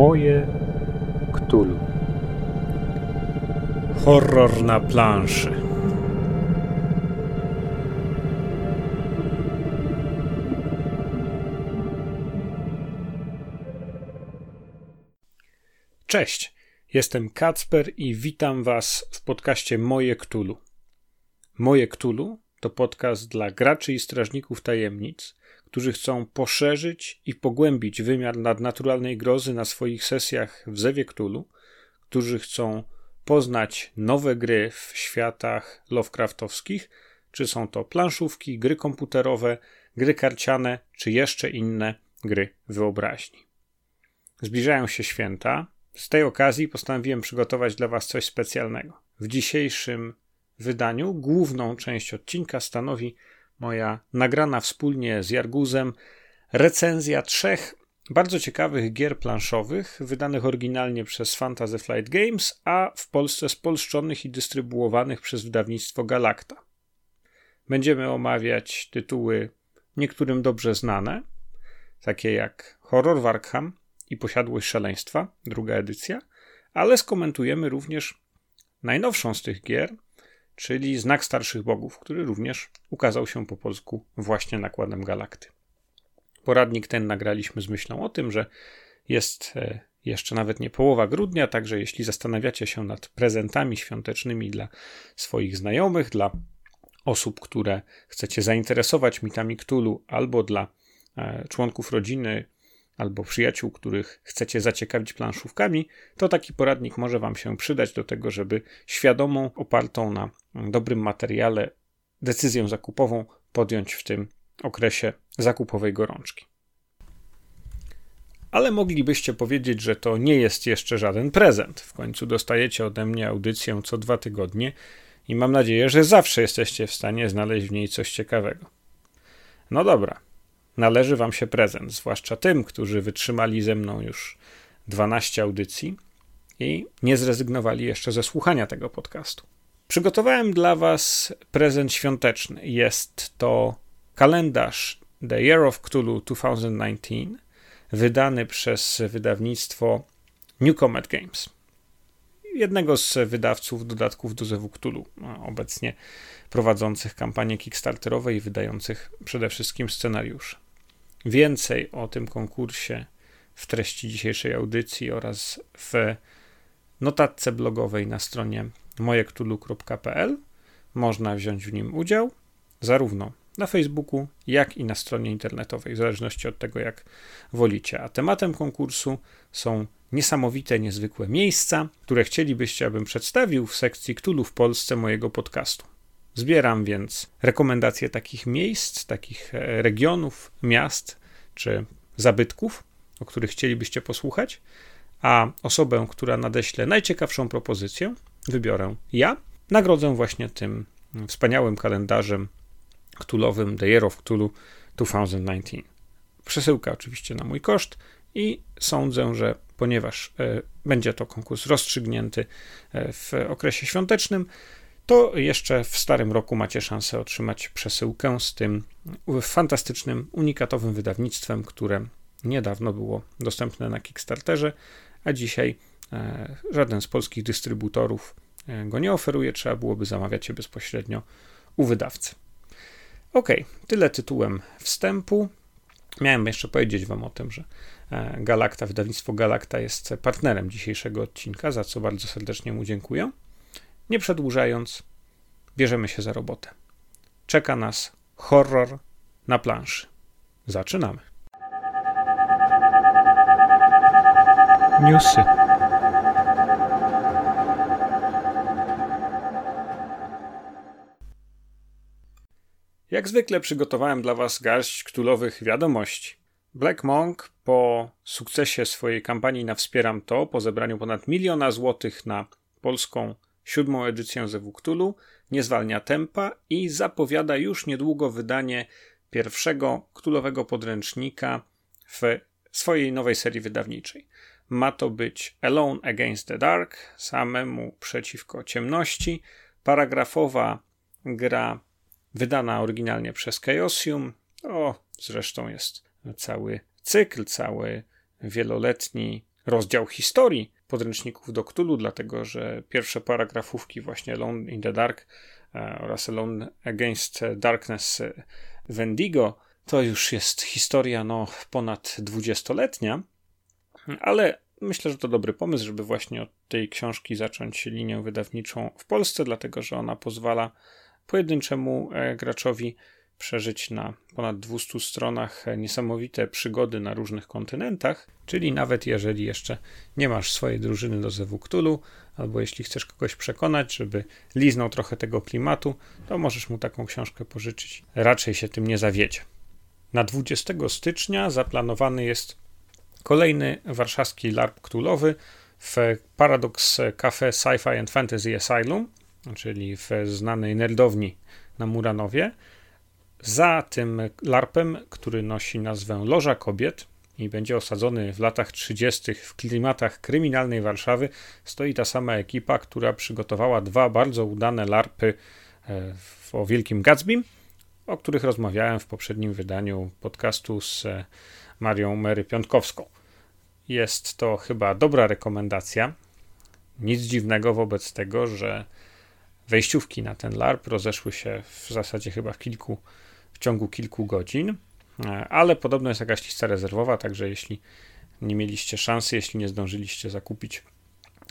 Moje Ktulu. Horror na planszy. Cześć, jestem Kacper i witam Was w podcaście Moje Ktulu. Moje Ktulu to podcast dla graczy i strażników tajemnic, którzy chcą poszerzyć i pogłębić wymiar nadnaturalnej grozy na swoich sesjach w Zewie którzy chcą poznać nowe gry w światach Lovecraftowskich, czy są to planszówki, gry komputerowe, gry karciane, czy jeszcze inne gry wyobraźni. Zbliżają się święta. Z tej okazji postanowiłem przygotować dla Was coś specjalnego. W dzisiejszym wydaniu główną część odcinka stanowi moja nagrana wspólnie z Jarguzem recenzja trzech bardzo ciekawych gier planszowych, wydanych oryginalnie przez Fantasy Flight Games, a w Polsce spolszczonych i dystrybuowanych przez wydawnictwo Galacta. Będziemy omawiać tytuły niektórym dobrze znane, takie jak Horror Warkham i Posiadłość Szaleństwa, druga edycja, ale skomentujemy również najnowszą z tych gier, czyli Znak Starszych Bogów, który również ukazał się po polsku właśnie nakładem Galakty. Poradnik ten nagraliśmy z myślą o tym, że jest e, jeszcze nawet nie połowa grudnia, także jeśli zastanawiacie się nad prezentami świątecznymi dla swoich znajomych, dla osób, które chcecie zainteresować mitami Ktulu, albo dla e, członków rodziny, albo przyjaciół, których chcecie zaciekawić planszówkami, to taki poradnik może Wam się przydać do tego, żeby świadomą, opartą na dobrym materiale decyzję zakupową podjąć w tym okresie zakupowej gorączki. Ale moglibyście powiedzieć, że to nie jest jeszcze żaden prezent. W końcu dostajecie ode mnie audycję co dwa tygodnie i mam nadzieję, że zawsze jesteście w stanie znaleźć w niej coś ciekawego. No dobra, należy Wam się prezent, zwłaszcza tym, którzy wytrzymali ze mną już 12 audycji i nie zrezygnowali jeszcze ze słuchania tego podcastu. Przygotowałem dla Was prezent świąteczny. Jest to kalendarz The Year of Cthulhu 2019, wydany przez wydawnictwo New Comet Games. Jednego z wydawców dodatków do Zewu Cthulhu, obecnie prowadzących kampanie Kickstarterowe i wydających przede wszystkim scenariusze. Więcej o tym konkursie w treści dzisiejszej audycji oraz w notatce blogowej na stronie mojektulu.pl. Można wziąć w nim udział zarówno na Facebooku, jak i na stronie internetowej, w zależności od tego, jak wolicie. A tematem konkursu są niesamowite, niezwykłe miejsca, które chcielibyście, abym przedstawił w sekcji Ktulu w Polsce mojego podcastu. Zbieram więc rekomendacje takich miejsc, takich e, regionów, miast czy zabytków, o których chcielibyście posłuchać, a osobę, która nadeśle najciekawszą propozycję, wybiorę ja. Nagrodzę właśnie tym wspaniałym kalendarzem ktulowym The Year of Cthulhu 2019. Przesyłka oczywiście na mój koszt i sądzę, że ponieważ e, będzie to konkurs rozstrzygnięty e, w okresie świątecznym, to jeszcze w starym roku macie szansę otrzymać przesyłkę z tym fantastycznym, unikatowym wydawnictwem, które niedawno było dostępne na Kickstarterze, a dzisiaj żaden z polskich dystrybutorów e, go nie oferuje, trzeba byłoby zamawiać je bezpośrednio u wydawcy. Ok, tyle tytułem wstępu. Miałem jeszcze powiedzieć Wam o tym, że e, Galakta, wydawnictwo Galakta jest partnerem dzisiejszego odcinka, za co bardzo serdecznie mu dziękuję. Nie przedłużając, bierzemy się za robotę. Czeka nas horror na planszy. Zaczynamy. Newsy. Jak zwykle przygotowałem dla Was garść ktulowych wiadomości. Black Monk po sukcesie swojej kampanii na Wspieram To, po zebraniu ponad miliona złotych na polską siódmą edycję Zewu Cthulhu, nie zwalnia tempa i zapowiada już niedługo wydanie pierwszego ktulowego podręcznika w swojej nowej serii wydawniczej. Ma to być Alone Against the Dark, samemu przeciwko ciemności, paragrafowa gra wydana oryginalnie przez Chaosium. O, zresztą jest cały cykl, cały wieloletni rozdział historii podręczników do Cthulhu, dlatego że pierwsze paragrafówki właśnie Alone in the Dark e, oraz Alone Against Darkness Wendigo to już jest historia no, ponad dwudziestoletnia, ale myślę, że to dobry pomysł, żeby właśnie od tej książki zacząć linię wydawniczą w Polsce, dlatego że ona pozwala pojedynczemu e, graczowi przeżyć na ponad 200 stronach niesamowite przygody na różnych kontynentach, czyli nawet jeżeli jeszcze nie masz swojej drużyny do Zewu Cthulhu, albo jeśli chcesz kogoś przekonać, żeby liznął trochę tego klimatu, to możesz mu taką książkę pożyczyć. Raczej się tym nie zawiedzie. Na 20 stycznia zaplanowany jest kolejny warszawski LARP Cthulhowy w Paradox Cafe Sci-Fi and Fantasy Asylum, czyli w znanej nerdowni na Muranowie. Za tym LARPem, który nosi nazwę Loża Kobiet i będzie osadzony w latach 30. w klimatach kryminalnej Warszawy, stoi ta sama ekipa, która przygotowała dwa bardzo udane LARPy e, o Wielkim Gatsbym, o których rozmawiałem w poprzednim wydaniu podcastu z e, Marią Mary Piątkowską. Jest to chyba dobra rekomendacja. Nic dziwnego wobec tego, że wejściówki na ten LARP rozeszły się w zasadzie chyba w kilku ciągu kilku godzin, e, ale podobno jest jakaś lista rezerwowa, także jeśli nie mieliście szansy, jeśli nie zdążyliście zakupić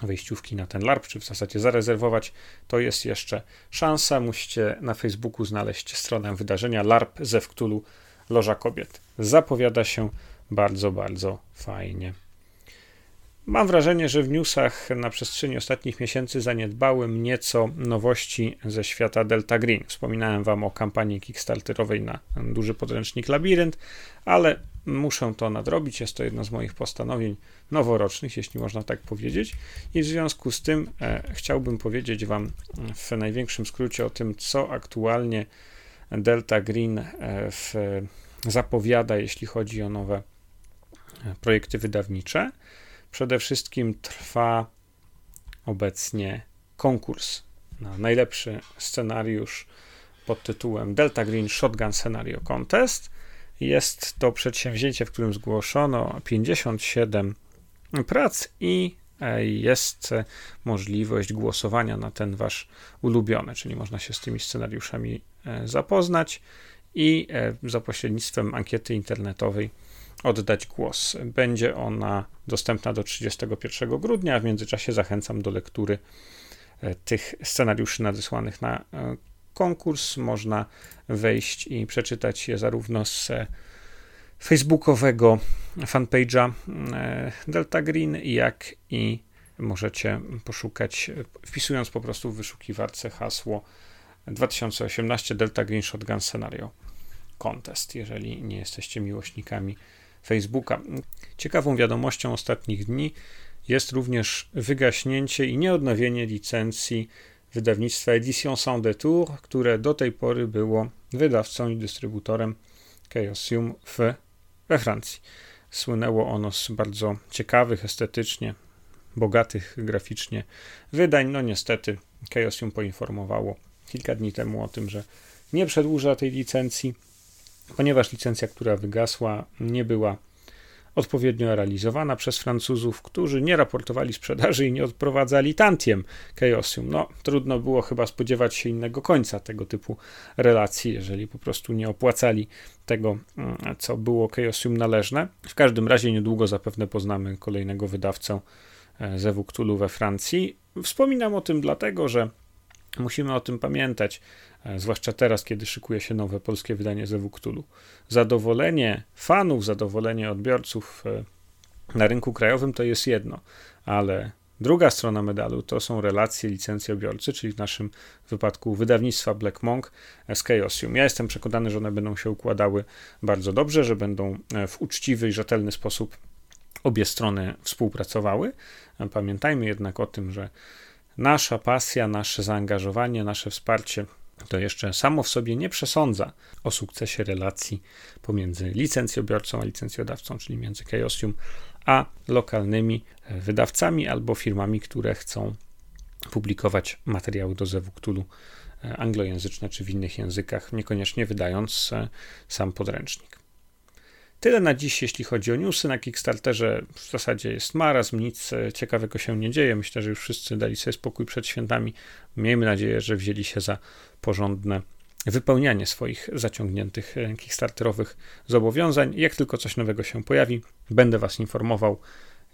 wejściówki na ten LARP, czy w zasadzie zarezerwować, to jest jeszcze szansa. Musicie na Facebooku znaleźć stronę wydarzenia LARP ze Wktulu Loża Kobiet. Zapowiada się bardzo, bardzo fajnie. Mam wrażenie, że w newsach na przestrzeni ostatnich miesięcy zaniedbałem nieco nowości ze świata Delta Green. Wspominałem Wam o kampanii Kickstarterowej na duży podręcznik Labirynt, ale muszę to nadrobić. Jest to jedno z moich postanowień noworocznych, jeśli można tak powiedzieć. I w związku z tym e, chciałbym powiedzieć Wam w największym skrócie o tym, co aktualnie Delta Green e, w, zapowiada, jeśli chodzi o nowe e, projekty wydawnicze. Przede wszystkim trwa obecnie konkurs na najlepszy scenariusz pod tytułem Delta Green Shotgun Scenario Contest. Jest to przedsięwzięcie, w którym zgłoszono 57 prac i e, jest możliwość głosowania na ten wasz ulubiony, czyli można się z tymi scenariuszami e, zapoznać i e, za pośrednictwem ankiety internetowej oddać głos. Będzie ona dostępna do 31 grudnia, a w międzyczasie zachęcam do lektury e, tych scenariuszy nadesłanych na e, konkurs. Można wejść i przeczytać je zarówno z e, facebookowego fanpage'a Delta Green, jak i możecie poszukać, wpisując po prostu w wyszukiwarce hasło 2018 Delta Green Shotgun Scenario Contest, jeżeli nie jesteście miłośnikami Facebooka. Ciekawą wiadomością ostatnich dni jest również wygaśnięcie i nieodnowienie licencji wydawnictwa Edition Sans Detour, które do tej pory było wydawcą i dystrybutorem Chaosium w, we Francji. Słynęło ono z bardzo ciekawych estetycznie, bogatych graficznie wydań. No niestety Chaosium poinformowało kilka dni temu o tym, że nie przedłuża tej licencji ponieważ licencja, która wygasła, nie była odpowiednio realizowana przez Francuzów, którzy nie raportowali sprzedaży i nie odprowadzali tantiem Chaosium. No, trudno było chyba spodziewać się innego końca tego typu relacji, jeżeli po prostu nie opłacali tego, mm, co było Chaosium należne. W każdym razie niedługo zapewne poznamy kolejnego wydawcę e, Zewu Cthulhu we Francji. Wspominam o tym dlatego, że Musimy o tym pamiętać, e, zwłaszcza teraz, kiedy szykuje się nowe polskie wydanie Zewu Cthulhu. Zadowolenie fanów, zadowolenie odbiorców e, na rynku krajowym to jest jedno, ale druga strona medalu to są relacje licencjobiorcy, czyli w naszym wypadku wydawnictwa Black Monk z Chaosium. Ja jestem przekonany, że one będą się układały bardzo dobrze, że będą e, w uczciwy i rzetelny sposób obie strony współpracowały. Pamiętajmy jednak o tym, że nasza pasja, nasze zaangażowanie, nasze wsparcie to jeszcze samo w sobie nie przesądza o sukcesie relacji pomiędzy licencjobiorcą a licencjodawcą, czyli między Chaosium a lokalnymi wydawcami albo firmami, które chcą publikować materiały do Zewu Cthulhu e, anglojęzyczne czy w innych językach, niekoniecznie wydając e, sam podręcznik. Tyle na dziś, jeśli chodzi o newsy. Na Kickstarterze w zasadzie jest marazm, nic ciekawego się nie dzieje. Myślę, że już wszyscy dali sobie spokój przed świętami. Miejmy nadzieję, że wzięli się za porządne wypełnianie swoich zaciągniętych Kickstarterowych zobowiązań. Jak tylko coś nowego się pojawi, będę Was informował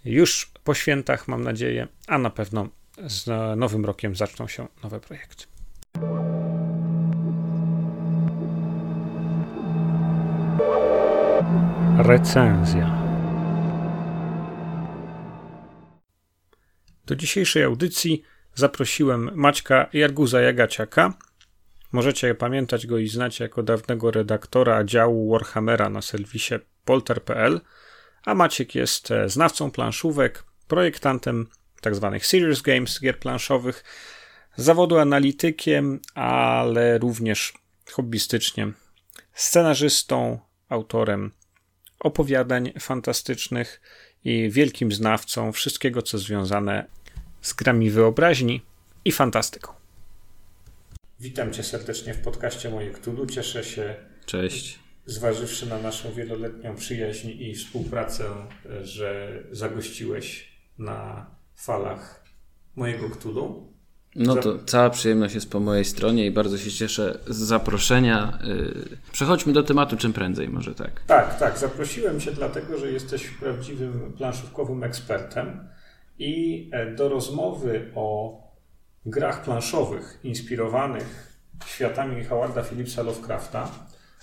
już po świętach, mam nadzieję, a na pewno z nowym rokiem zaczną się nowe projekty. Recenzja. Do dzisiejszej audycji zaprosiłem Maćka Jarguza Jagaciaka. Możecie pamiętać go i znać jako dawnego redaktora działu Warhammera na serwisie polter.pl, a Maciek jest e, znawcą planszówek, projektantem tzw. Tak serious games, gier planszowych, zawodu analitykiem, ale również hobbystycznie scenarzystą, autorem opowiadań fantastycznych i wielkim znawcą wszystkiego, co związane z grami wyobraźni i fantastyką. Witam cię serdecznie w podcaście Moje Cthulhu. Cieszę się. Cześć. Zważywszy na naszą wieloletnią przyjaźń i współpracę, że zagościłeś na falach mojego Cthulhu. No to cała przyjemność jest po mojej stronie i bardzo się cieszę z zaproszenia. Y, przechodźmy do tematu czym prędzej, może tak. Tak, tak. Zaprosiłem Cię dlatego, że jesteś prawdziwym planszówkowym ekspertem i e, do rozmowy o grach planszowych inspirowanych światami Howarda Phillipsa Lovecrafta,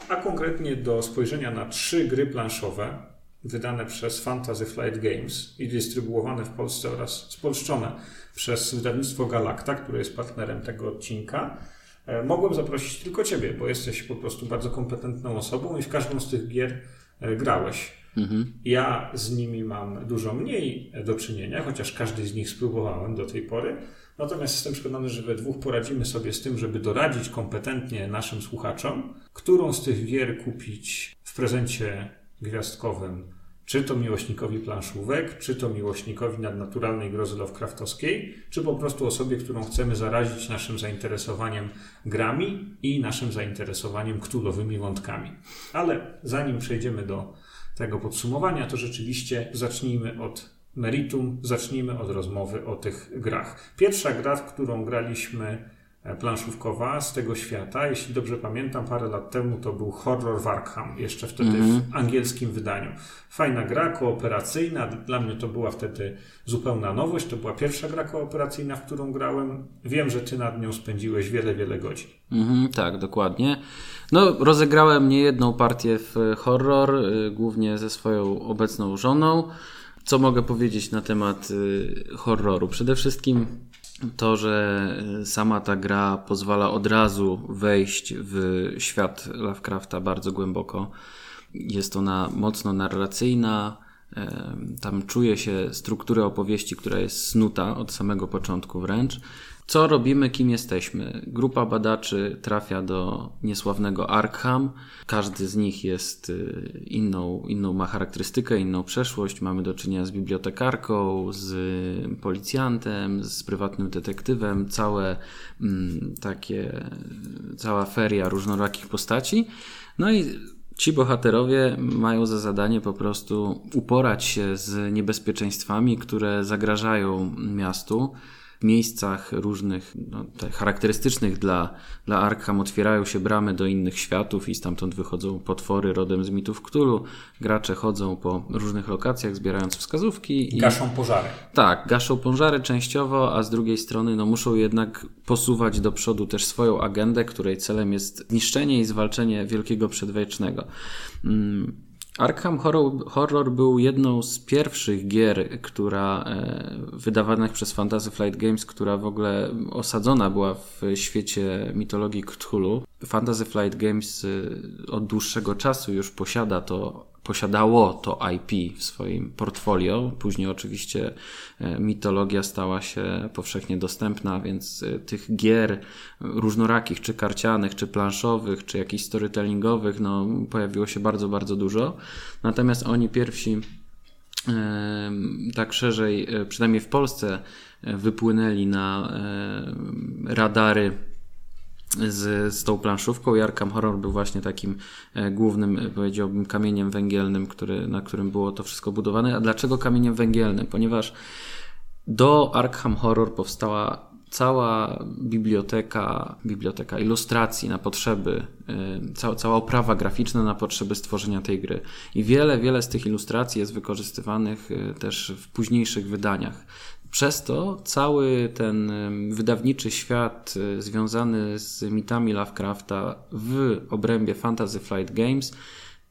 a konkretnie do spojrzenia na trzy gry planszowe wydane przez Fantasy Flight Games i dystrybuowane w Polsce oraz spolszczone przez wydawnictwo Galacta, które jest partnerem tego odcinka. E, mogłem zaprosić tylko Ciebie, bo jesteś po prostu bardzo kompetentną osobą i w każdą z tych gier e, grałeś. Mhm. Ja z nimi mam dużo mniej do czynienia, chociaż każdy z nich spróbowałem do tej pory. Natomiast jestem przekonany, że we dwóch poradzimy sobie z tym, żeby doradzić kompetentnie naszym słuchaczom, którą z tych gier kupić w prezencie gwiazdkowym czy to miłośnikowi planszówek, czy to miłośnikowi nadnaturalnej grozy Lovecraftowskiej, czy po prostu osobie, którą chcemy zarazić naszym zainteresowaniem grami i naszym zainteresowaniem ktulowymi wątkami. Ale zanim przejdziemy do tego podsumowania, to rzeczywiście zacznijmy od meritum, zacznijmy od rozmowy o tych grach. Pierwsza gra, w którą graliśmy planszówkowa z tego świata. Jeśli dobrze pamiętam, parę lat temu to był Horror Warkham, jeszcze wtedy mm -hmm. w mhm. angielskim wydaniu. Fajna gra, kooperacyjna. Dla mnie to była wtedy zupełna nowość. To była pierwsza gra kooperacyjna, w którą grałem. Wiem, że ty nad nią spędziłeś wiele, wiele godzin. Mm -hmm, tak, dokładnie. No, rozegrałem niejedną partię w horror, y, głównie ze swoją obecną żoną. Co mogę powiedzieć na temat y, horroru? Przede wszystkim to, że sama ta gra pozwala od razu wejść w świat Lovecrafta bardzo głęboko. Jest ona mocno narracyjna. Tam czuje się strukturę opowieści, która jest snuta od samego początku wręcz. Co robimy, kim jesteśmy? Grupa badaczy trafia do niesławnego Arkham. Każdy z nich jest y, inną, inną ma charakterystykę, inną przeszłość. Mamy do czynienia z bibliotekarką, z policjantem, z prywatnym detektywem, całe mm, takie, cała feria różnorakich postaci. No i Ci bohaterowie mają za zadanie po prostu uporać się z niebezpieczeństwami, które zagrażają miastu miejscach różnych, no, charakterystycznych dla, dla Arkham otwierają się bramy do innych światów i stamtąd wychodzą potwory rodem z mitów Cthulhu. Gracze chodzą po różnych lokacjach, zbierając wskazówki. I... Gaszą pożary. Tak, gaszą pożary częściowo, a z drugiej strony no, muszą jednak posuwać do przodu też swoją agendę, której celem jest zniszczenie i zwalczenie Wielkiego Przedwiecznego. Mm, Arkham Horror, Horror, był jedną z pierwszych gier, która e, wydawanych przez Fantasy Flight Games, która w ogóle osadzona była w świecie mitologii Cthulhu. Fantasy Flight Games e, od dłuższego czasu już posiada to posiadało to IP w swoim portfolio. Później oczywiście e, mitologia stała się powszechnie dostępna, więc e, tych gier różnorakich, czy karcianych, czy planszowych, czy jakichś storytellingowych, no, pojawiło się bardzo, bardzo dużo. Natomiast oni pierwsi e, tak szerzej, przynajmniej w Polsce, wypłynęli na radary z, z tą planszówką i Arkham Horror był właśnie takim e, głównym, e, powiedziałbym, kamieniem węgielnym, który, na którym było to wszystko budowane. A dlaczego kamieniem węgielnym? Ponieważ do Arkham Horror powstała cała biblioteka, biblioteka ilustracji na potrzeby, y, cała, oprawa graficzna na potrzeby stworzenia tej gry. I wiele, wiele z tych ilustracji jest wykorzystywanych też w późniejszych wydaniach. Przez to cały ten wydawniczy świat związany z mitami Lovecrafta w obrębie Fantasy Flight Games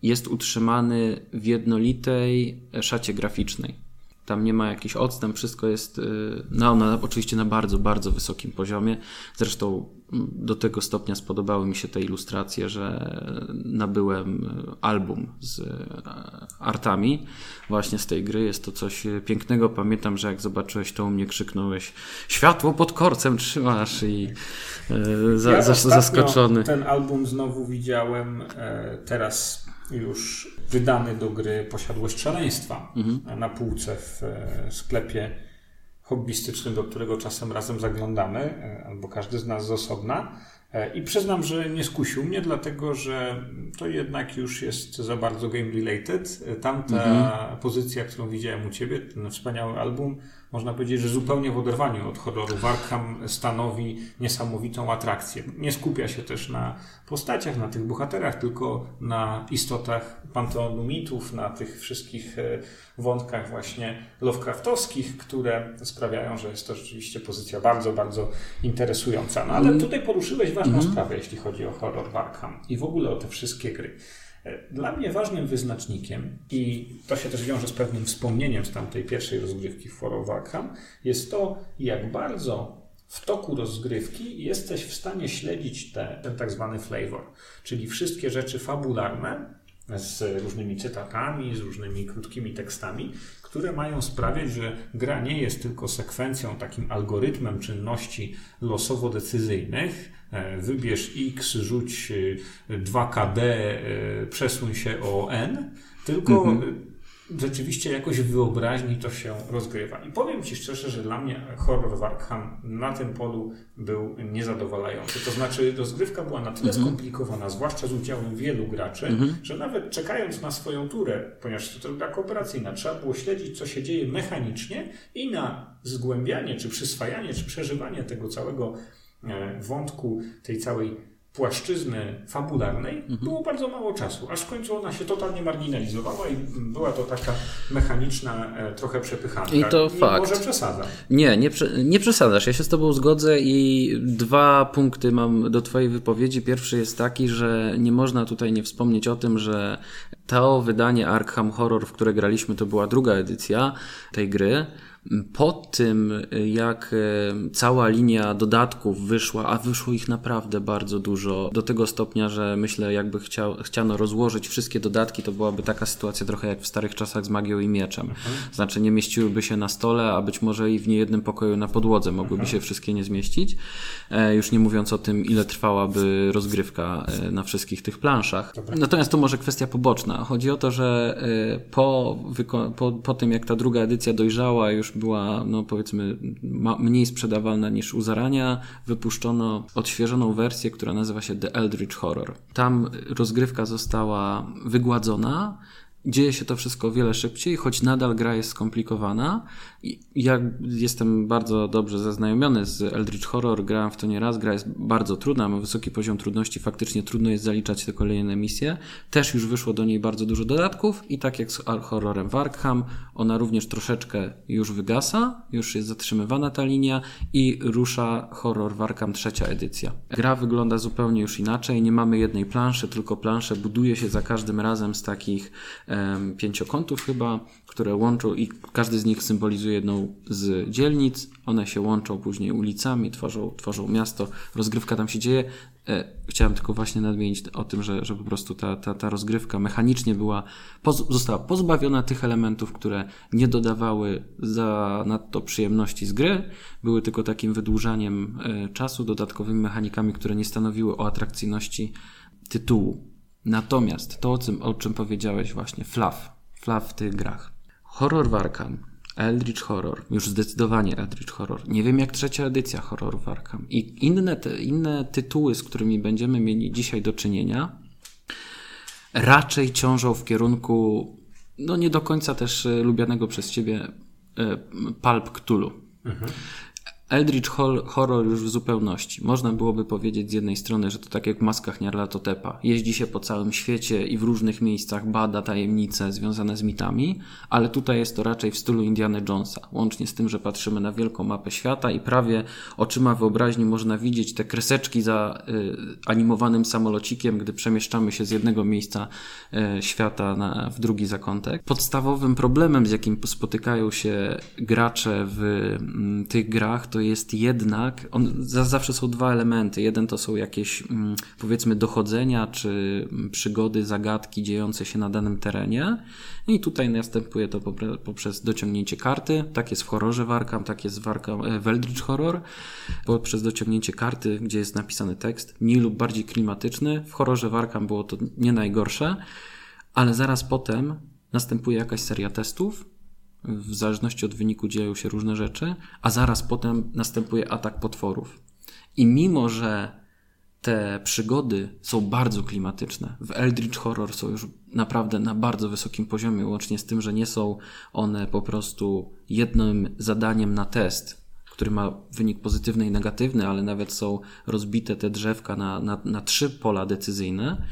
jest utrzymany w jednolitej szacie graficznej. Tam nie ma jakiś odstęp, wszystko jest y, no, na, oczywiście na bardzo, bardzo wysokim poziomie. Zresztą mm, do tego stopnia spodobały mi się te ilustracje, że nabyłem y, album z y, artami właśnie z tej gry. Jest to coś pięknego. Pamiętam, że jak zobaczyłeś to u mnie krzyknąłeś światło pod korcem trzymasz i za, ja za, zaskoczony. Ten album znowu widziałem e, teraz już wydany do gry Posiadłość Szaleństwa mhm. na półce w e, sklepie hobbystycznym, do którego czasem razem zaglądamy, e, albo każdy z nas z osobna. E, I przyznam, że nie skusił mnie, dlatego że to jednak już jest za bardzo game related. Tamta mhm. pozycja, którą widziałem u ciebie, ten wspaniały album, można powiedzieć, że zupełnie w oderwaniu od horroru. Arkham stanowi niesamowitą atrakcję. Nie skupia się też na postaciach, na tych bohaterach, tylko na istotach panteonu mitów, na tych wszystkich e, wątkach właśnie Lovecraftowskich, które sprawiają, że jest to rzeczywiście pozycja bardzo, bardzo interesująca. No ale mm. tutaj poruszyłeś ważną mm. sprawę, jeśli chodzi o horror Arkham i w ogóle o te wszystkie gry. Dla mnie ważnym wyznacznikiem, i to się też wiąże z pewnym wspomnieniem z tamtej pierwszej rozgrywki w For of Arkham, jest to, jak bardzo w toku rozgrywki jesteś w stanie śledzić te, ten tak zwany flavor, czyli wszystkie rzeczy fabularne z różnymi cytatami, z różnymi krótkimi tekstami, które mają sprawiać, że gra nie jest tylko sekwencją, takim algorytmem czynności losowo-decyzyjnych, wybierz X, rzuć 2KD, e, e, przesuń się o N, tylko mhm. rzeczywiście jakoś w wyobraźni to się rozgrywa. I powiem Ci szczerze, że dla mnie horror w Arkham na tym polu był niezadowalający. To znaczy rozgrywka była na tyle mhm. skomplikowana, zwłaszcza z udziałem wielu graczy, mhm. że nawet czekając na swoją turę, ponieważ to gra kooperacyjna, trzeba było śledzić, co się dzieje mechanicznie i na zgłębianie, czy przyswajanie, czy przeżywanie tego całego E, wątku tej całej płaszczyzny fabularnej mhm. było bardzo mało czasu, aż w końcu ona się totalnie marginalizowała i była to taka mechaniczna trochę trochę przepychanka. I to I fakt. Może przesadzam. Nie, nie, nie przesadzasz. Ja się z Tobą zgodzę i dwa punkty mam do Twojej wypowiedzi. Pierwszy jest taki, że nie można tutaj nie wspomnieć o tym, że to wydanie Arkham Horror, w które graliśmy, to była druga edycja tej gry. Po tym, jak e, cała linia dodatków wyszła, a wyszło ich naprawdę bardzo dużo, do tego stopnia, że myślę, jakby chciał, chciano rozłożyć wszystkie dodatki, to byłaby taka sytuacja trochę jak w starych czasach z magią i mieczem. Mhm. Znaczy, nie mieściłyby się na stole, a być może i w niejednym pokoju na podłodze mogłyby mhm. się wszystkie nie zmieścić. E, już nie mówiąc o tym, ile trwałaby rozgrywka e, na wszystkich tych planszach. Dobra. Natomiast to może kwestia poboczna. Chodzi o to, że po, po, po tym, jak ta druga edycja dojrzała, już była, no powiedzmy, mniej sprzedawalna niż u zarania, wypuszczono odświeżoną wersję, która nazywa się The Eldritch Horror. Tam rozgrywka została wygładzona, Dzieje się to wszystko o wiele szybciej, choć nadal gra jest skomplikowana. Ja jestem bardzo dobrze zaznajomiony z Eldritch Horror, grałem w to nieraz, gra jest bardzo trudna, ma wysoki poziom trudności, faktycznie trudno jest zaliczać te kolejne misje. Też już wyszło do niej bardzo dużo dodatków i tak jak z horrorem w Arkham, ona również troszeczkę już wygasa, już jest zatrzymywana ta linia i rusza horror w Arkham trzecia edycja. Gra wygląda zupełnie już inaczej, nie mamy jednej planszy, tylko plansze buduje się za każdym razem z takich pięciokątów chyba, które łączą i każdy z nich symbolizuje jedną z dzielnic. One się łączą później ulicami, tworzą, tworzą miasto, rozgrywka tam się dzieje. E, chciałem tylko właśnie nadmienić o tym, że, że po prostu ta, ta, ta rozgrywka mechanicznie była, poz, została pozbawiona tych elementów, które nie dodawały za nadto przyjemności z gry, były tylko takim wydłużaniem e, czasu, dodatkowymi mechanikami, które nie stanowiły o atrakcyjności tytułu. Natomiast to, o czym, o czym powiedziałeś właśnie, flaw, flaw w tych grach. Horror w Arkham Eldritch Horror, już zdecydowanie Eldritch Horror. Nie wiem jak trzecia edycja horrorów Arkham. I inne, te, inne tytuły, z którymi będziemy mieli dzisiaj do czynienia, raczej ciążą w kierunku, no nie do końca też e, lubianego przez ciebie e, Pulp Cthulhu. Mhm. Eldritch Horror już w zupełności. Można byłoby powiedzieć z jednej strony, że to tak jak w maskach Nyarlathotepa. Jeździ się po całym świecie i w różnych miejscach bada tajemnice związane z mitami, ale tutaj jest to raczej w stylu Indiana Jonesa. Łącznie z tym, że patrzymy na wielką mapę świata i prawie oczyma wyobraźni można widzieć te kreseczki za y, animowanym samolocikiem, gdy przemieszczamy się z jednego miejsca y, świata na, w drugi zakątek. Podstawowym problemem, z jakim spotykają się gracze w y, tych grach, to jest jednak, on, zawsze są dwa elementy. Jeden to są jakieś mm, powiedzmy dochodzenia czy mm, przygody, zagadki dziejące się na danym terenie. I tutaj następuje to poprzez dociągnięcie karty. Tak jest w horrorze Warkam, tak jest w, Arkham, e, w Eldritch Horror. Poprzez dociągnięcie karty, gdzie jest napisany tekst, mniej lub bardziej klimatyczny. W horrorze Warkam było to nie najgorsze, ale zaraz potem następuje jakaś seria testów, w zależności od wyniku dzieją się różne rzeczy, a zaraz potem następuje atak potworów. I mimo, że te przygody są bardzo klimatyczne, w Eldritch Horror są już naprawdę na bardzo wysokim poziomie, łącznie z tym, że nie są one po prostu jednym zadaniem na test, który ma wynik pozytywny i negatywny, ale nawet są rozbite te drzewka na, na, na trzy pola decyzyjne,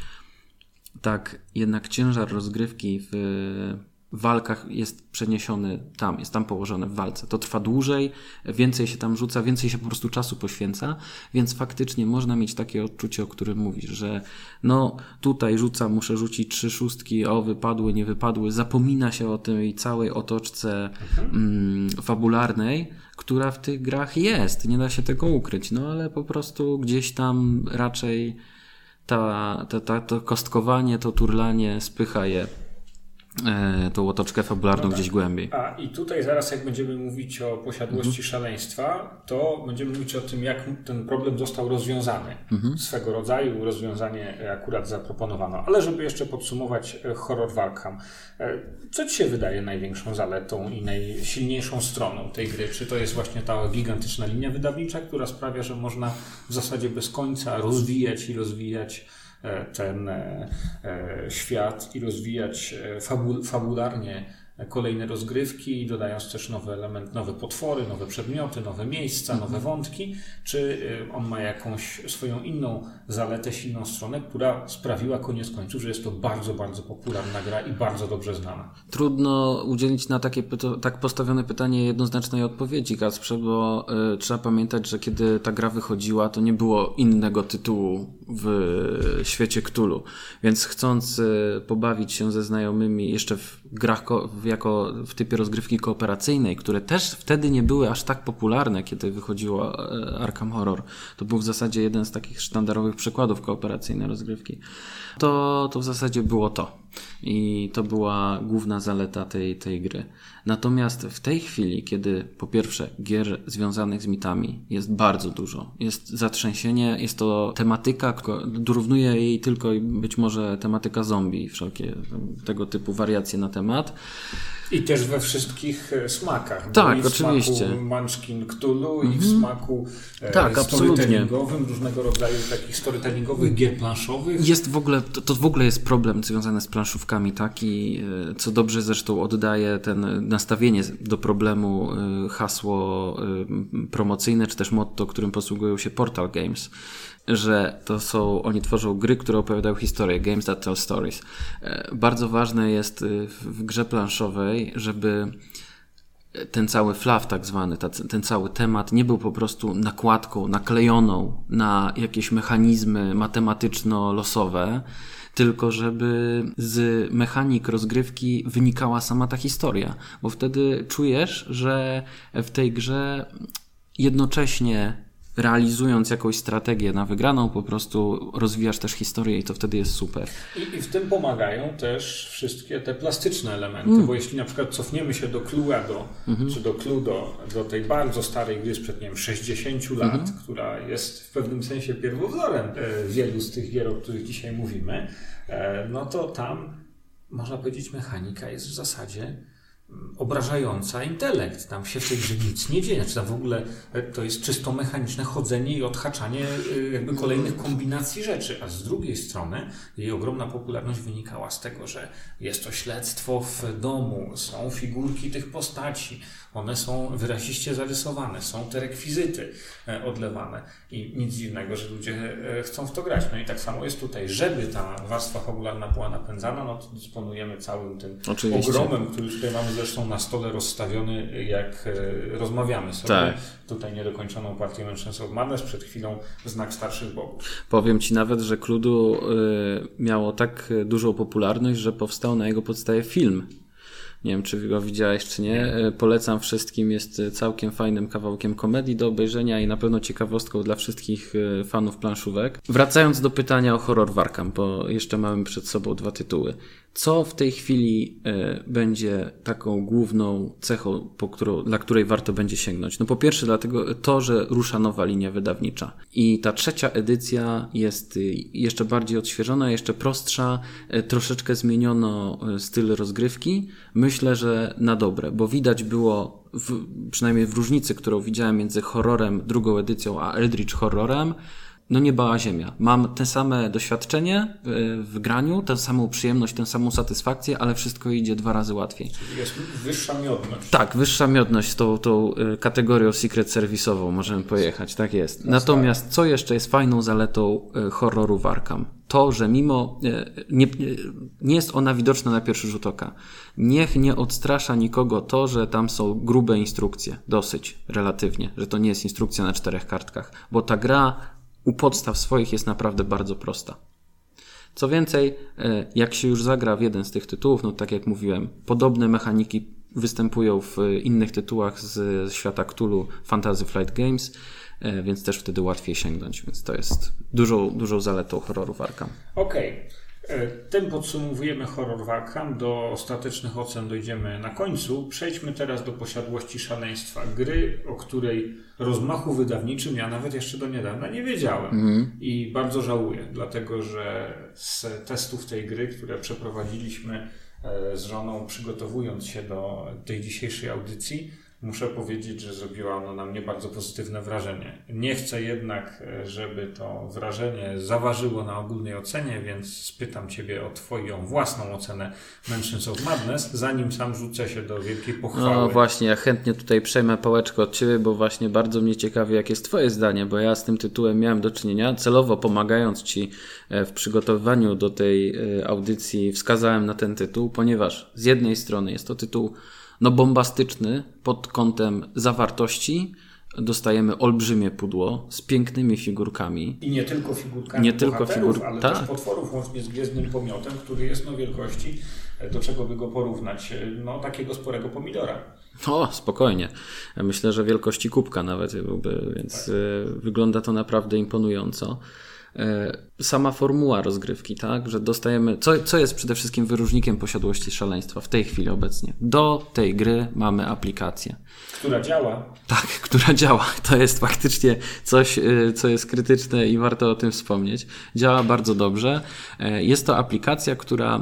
tak jednak ciężar rozgrywki w walkach jest przeniesiony tam, jest tam położony w walce. To trwa dłużej, więcej się tam rzuca, więcej się po prostu czasu poświęca, więc faktycznie można mieć takie odczucie, o którym mówisz, że no tutaj rzucam, muszę rzucić trzy szóstki, o wypadły, nie wypadły, zapomina się o tej całej otoczce mm, fabularnej, która w tych grach jest, nie da się tego ukryć, no ale po prostu gdzieś tam raczej ta, ta, ta, to kostkowanie, to turlanie spycha je tą otoczkę fabularną no tak. gdzieś głębiej. A i tutaj zaraz jak będziemy mówić o posiadłości mhm. szaleństwa, to będziemy mówić o tym, jak ten problem został rozwiązany. Mhm. Swego rodzaju rozwiązanie akurat zaproponowano. Ale żeby jeszcze podsumować e, horror Valkham. E, co Ci się wydaje największą zaletą i najsilniejszą stroną tej gry? Czy to jest właśnie ta gigantyczna linia wydawnicza, która sprawia, że można w zasadzie bez końca rozwijać i rozwijać E, ten e, e, świat i rozwijać fabularnie kolejne rozgrywki, dodając też nowe elementy, nowe potwory, nowe przedmioty, nowe miejsca, nowe mhm. wątki, czy y, on ma jakąś swoją inną zaletę, silną stronę, która sprawiła koniec końców, że jest to bardzo, bardzo popularna gra i bardzo dobrze znana. Trudno udzielić na takie tak postawione pytanie jednoznacznej odpowiedzi, Kasprze, bo y, trzeba pamiętać, że kiedy ta gra wychodziła, to nie było innego tytułu w świecie Cthulhu, więc chcąc y, pobawić się ze znajomymi jeszcze w grach, w jako w typie rozgrywki kooperacyjnej, które też wtedy nie były aż tak popularne, kiedy wychodziło e, Arkham Horror. To był w zasadzie jeden z takich sztandarowych przykładów kooperacyjnej rozgrywki. To, to w zasadzie było to. I to była główna zaleta tej, tej gry. Natomiast w tej chwili, kiedy po pierwsze gier związanych z mitami jest bardzo dużo, jest zatrzęsienie, jest to tematyka, dorównuje jej tylko być może tematyka zombie, wszelkie tego typu wariacje na temat. I też we wszystkich e, smakach. Tak, i w oczywiście. smaku Munchkin Cthulhu mm -hmm. i w mhm. smaku e, tak, storytellingowym, różnego rodzaju takich storytellingowych gier planszowych. Jest w ogóle, to, to w ogóle jest problem związany z planszówkami taki, e, co dobrze zresztą oddaje ten nastawienie do problemu hasło promocyjne, czy też motto, którym posługują się Portal Games że to są, oni tworzą gry, które opowiadają historię, games that tell stories. E, bardzo ważne jest y, w grze planszowej, żeby ten cały flaw tak zwany, ten cały temat nie był po prostu nakładką naklejoną na jakieś mechanizmy matematyczno-losowe, tylko żeby z mechanik rozgrywki wynikała sama ta historia, bo wtedy czujesz, że w tej grze jednocześnie realizując jakąś strategię na wygraną, po prostu rozwijasz też historię i to wtedy jest super. I, i w tym pomagają też wszystkie te plastyczne elementy, mm. bo jeśli na przykład cofniemy się do Cluedo, mm -hmm. czy do Cluedo, do tej bardzo starej gry sprzed, nie wiem, 60 lat, mm -hmm. która jest w pewnym sensie pierwowzorem e, wielu z tych gier, o których dzisiaj mówimy, e, no to tam można powiedzieć mechanika jest w zasadzie obrażająca intelekt. Tam się w tej grze nic nie dzieje. Znaczy tam w ogóle e, to jest czysto mechaniczne chodzenie i odhaczanie e, jakby kolejnych kombinacji rzeczy. A z drugiej strony jej ogromna popularność wynikała z tego, że jest to śledztwo w domu, są figurki tych postaci, one są wyraziście zarysowane, są te rekwizyty e, odlewane i nic dziwnego, że ludzie chcą w to grać. No i tak samo jest tutaj. Żeby ta warstwa fabularna była napędzana, no to dysponujemy całym tym Oczywiście. ogromem, który tutaj mamy zresztą na stole rozstawiony, jak e, rozmawiamy sobie. Tak. Tutaj niedokończoną partię Mansions of Madness, przed chwilą znak starszych bogów. Powiem Ci nawet, że Kludu y, miało tak dużą popularność, że powstał na jego podstawie film nie wiem, czy go widziałeś, czy nie. E, polecam wszystkim. Jest całkiem fajnym kawałkiem komedii do obejrzenia i na pewno ciekawostką dla wszystkich e, fanów planszówek. Wracając do pytania o horror Warkam, bo jeszcze mamy przed sobą dwa tytuły. Co w tej chwili y, będzie taką główną cechą, którą, dla której warto będzie sięgnąć? No po pierwsze dlatego to, że rusza nowa linia wydawnicza. I ta trzecia edycja jest y, jeszcze bardziej odświeżona, jeszcze prostsza, troszeczkę zmieniono styl rozgrywki. Myślę, że na dobre, bo widać było w, przynajmniej w różnicy, którą widziałem między horrorem, drugą edycją, a Eldritch Horrorem, no nie bała ziemia. Mam te same doświadczenie w, w graniu, tę samą przyjemność, tę samą satysfakcję, ale wszystko idzie dwa razy łatwiej. Czyli jest wyższa miodność. Tak, wyższa miodność tą, tą y, kategorią secret serwisową możemy pojechać, tak jest. Natomiast co jeszcze jest fajną zaletą y, horroru Warkam? To, że mimo nie, nie jest ona widoczna na pierwszy rzut oka. Niech nie odstrasza nikogo to, że tam są grube instrukcje, dosyć, relatywnie, że to nie jest instrukcja na czterech kartkach, bo ta gra u podstaw swoich jest naprawdę bardzo prosta. Co więcej, e, jak się już zagra w jeden z tych tytułów, no tak jak mówiłem, podobne mechaniki występują w innych tytułach z świata Cthulhu Fantasy Flight Games, e, więc też wtedy łatwiej sięgnąć, więc to jest dużą, dużą zaletą horrorów Arkham. Okej. Okay. E, tym podsumowujemy horror Warkham. Do ostatecznych ocen dojdziemy na końcu. Przejdźmy teraz do posiadłości szaleństwa. Gry, o której rozmachu wydawniczym ja nawet jeszcze do niedawna nie wiedziałem. Mm. I bardzo żałuję, dlatego że z testów tej gry, które przeprowadziliśmy e, z żoną, przygotowując się do tej dzisiejszej audycji, muszę powiedzieć, że zrobiła ono na mnie bardzo pozytywne wrażenie. Nie chcę jednak, e, żeby to wrażenie zaważyło na ogólnej ocenie, więc spytam Ciebie o Twoją własną ocenę Mansions of Madness, zanim sam rzucę się do wielkiej pochwały. No właśnie, ja chętnie tutaj przejmę pałeczkę od Ciebie, bo właśnie bardzo mnie ciekawi, jakie jest Twoje zdanie, bo ja z tym tytułem miałem do czynienia, celowo pomagając Ci e, w przygotowywaniu do tej e, audycji wskazałem na ten tytuł, ponieważ z jednej strony jest to tytuł no bombastyczny pod kątem zawartości. Dostajemy olbrzymie pudło z pięknymi figurkami. I nie tylko figurkami nie tylko figur... ale tak. też potworów, łącznie z Gwiezdnym Pomiotem, który jest no wielkości, do czego by go porównać, no takiego sporego pomidora. O, spokojnie. Myślę, że wielkości kubka nawet byłby, więc tak. E, wygląda to naprawdę imponująco. E, sama formuła rozgrywki, tak, że dostajemy, co, co jest przede wszystkim wyróżnikiem posiadłości szaleństwa w tej chwili obecnie. Do tej gry mamy aplikację. Która działa. Tak, która działa. To jest faktycznie coś, e, co jest krytyczne i warto o tym wspomnieć. Działa bardzo dobrze. E, jest to aplikacja, która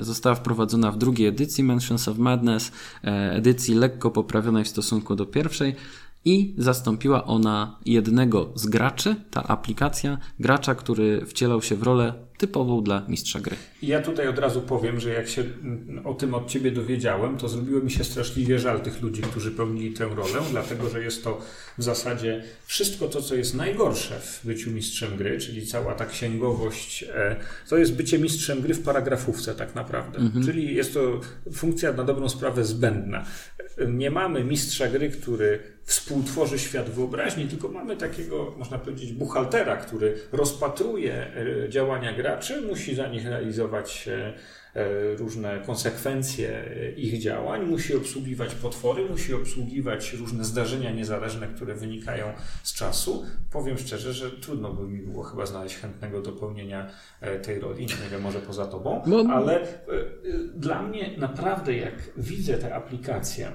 została wprowadzona w drugiej edycji Mansions of Madness, edycji lekko poprawionej w stosunku do pierwszej i zastąpiła ona jednego z graczy, ta aplikacja, gracza, który wcielał się w rolę typową dla mistrza gry. Ja tutaj od razu powiem, że jak się o tym od Ciebie dowiedziałem, to zrobiło mi się straszliwie żal tych ludzi, którzy pełnili tę rolę, dlatego że jest to w zasadzie wszystko to, co jest najgorsze w byciu mistrzem gry, czyli cała ta księgowość, e, to jest bycie mistrzem gry w paragrafówce tak naprawdę. Mhm. Czyli jest to funkcja na dobrą sprawę zbędna. Nie mamy mistrza gry, który współtworzy świat wyobraźni, tylko mamy takiego, można powiedzieć, buchaltera, który rozpatruje e, działania graczy, musi za nich realizować e, e, różne konsekwencje ich działań, musi obsługiwać potwory, musi obsługiwać różne zdarzenia niezależne, które wynikają z czasu. Powiem szczerze, że trudno by mi było chyba znaleźć chętnego dopełnienia tej roli, nie wiem, może poza tobą, ale dla mnie naprawdę jak widzę tę aplikację,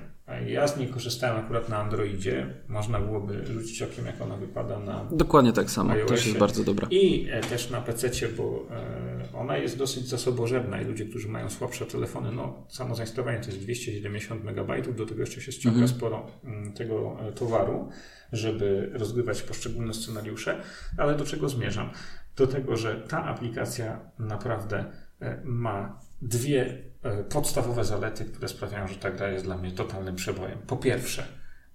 Ja z niej korzystałem akurat na Androidzie. Można byłoby rzucić okiem, jak ona wypada na. Dokładnie tak samo. iOSie. Też jest bardzo dobra. I e, też na PC, bo e, ona jest dosyć zasobożerna i ludzie, którzy mają słabsze telefony, no samo zainstalowanie to jest 270 MB, do tego jeszcze się ściąga Mhm. sporo mm, tego e, towaru, żeby rozgrywać poszczególne scenariusze. Ale do czego zmierzam? Do tego, że ta aplikacja naprawdę ma dwie podstawowe zalety, które sprawiają, że ta gra jest dla mnie totalnym przebojem. Po pierwsze,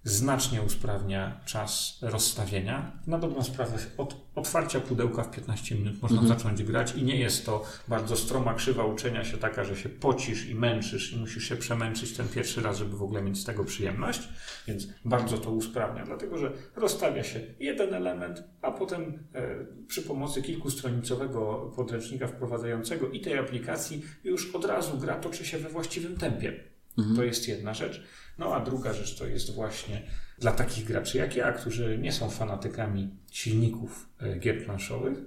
znacznie usprawnia czas rozstawienia. Na dobrą sprawę od otwarcia pudełka w 15 minut można Mhm. zacząć grać i nie jest to bardzo stroma krzywa uczenia się taka, że się pocisz i męczysz i musisz się przemęczyć ten pierwszy raz, żeby w ogóle mieć z tego przyjemność, więc bardzo to usprawnia, dlatego że rozstawia się jeden element, a potem e, przy pomocy kilkustronicowego podręcznika wprowadzającego i tej aplikacji już od razu gra toczy się we właściwym tempie. To jest jedna rzecz. No a druga rzecz to jest właśnie dla takich graczy jak ja, którzy nie są fanatykami silników e, gier planszowych,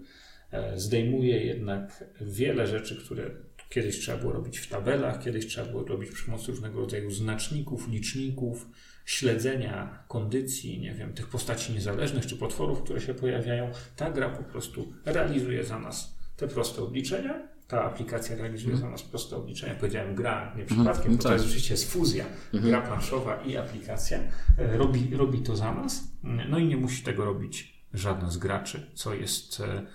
e, zdejmuje jednak wiele rzeczy, które kiedyś trzeba było robić w tabelach, kiedyś trzeba było robić przy pomocy różnego rodzaju znaczników, liczników, śledzenia kondycji, nie wiem, tych postaci niezależnych czy potworów, które się pojawiają. Ta gra po prostu realizuje za nas te proste obliczenia. Ta aplikacja realizuje za nas proste obliczenia. Powiedziałem gra, nie przypadkiem, bo to tak. jest fuzja, gra planszowa i aplikacja. E, Robi, robi to za nas, no i nie musi tego robić żaden z graczy, co jest e,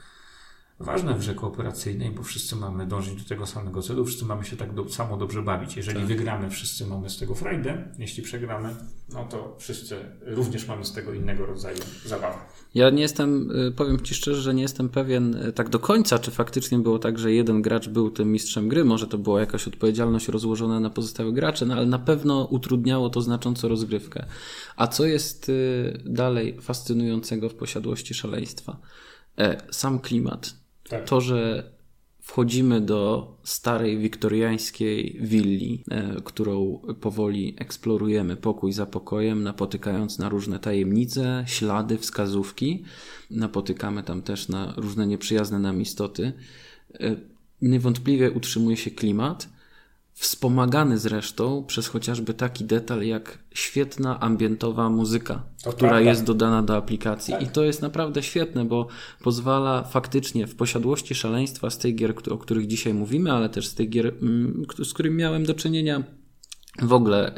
ważne w grze kooperacyjnej, bo wszyscy mamy dążyć do tego samego celu, wszyscy mamy się tak do, samo dobrze bawić. Jeżeli Tak. wygramy, wszyscy mamy z tego frajdę, jeśli przegramy, no to wszyscy również mamy z tego innego rodzaju zabawę. Ja nie jestem, y, powiem Ci szczerze, że nie jestem pewien y, tak do końca, czy faktycznie było tak, że jeden gracz był tym mistrzem gry. Może to była jakaś odpowiedzialność rozłożona na pozostałych graczy, no ale na pewno utrudniało to znacząco rozgrywkę. A co jest y, dalej fascynującego w posiadłości szaleństwa? E, sam klimat. Tak. To, że wchodzimy do starej wiktoriańskiej willi, e, którą powoli eksplorujemy pokój za pokojem, napotykając na różne tajemnice, ślady, wskazówki. Napotykamy tam też na różne nieprzyjazne nam istoty. E, niewątpliwie utrzymuje się klimat, wspomagany zresztą przez chociażby taki detal jak świetna ambientowa muzyka, To która prawda. jest dodana do aplikacji. Tak. I to jest naprawdę świetne, bo pozwala faktycznie w posiadłości szaleństwa z tych gier, o których dzisiaj mówimy, ale też z tych gier, mm, z którymi miałem do czynienia w ogóle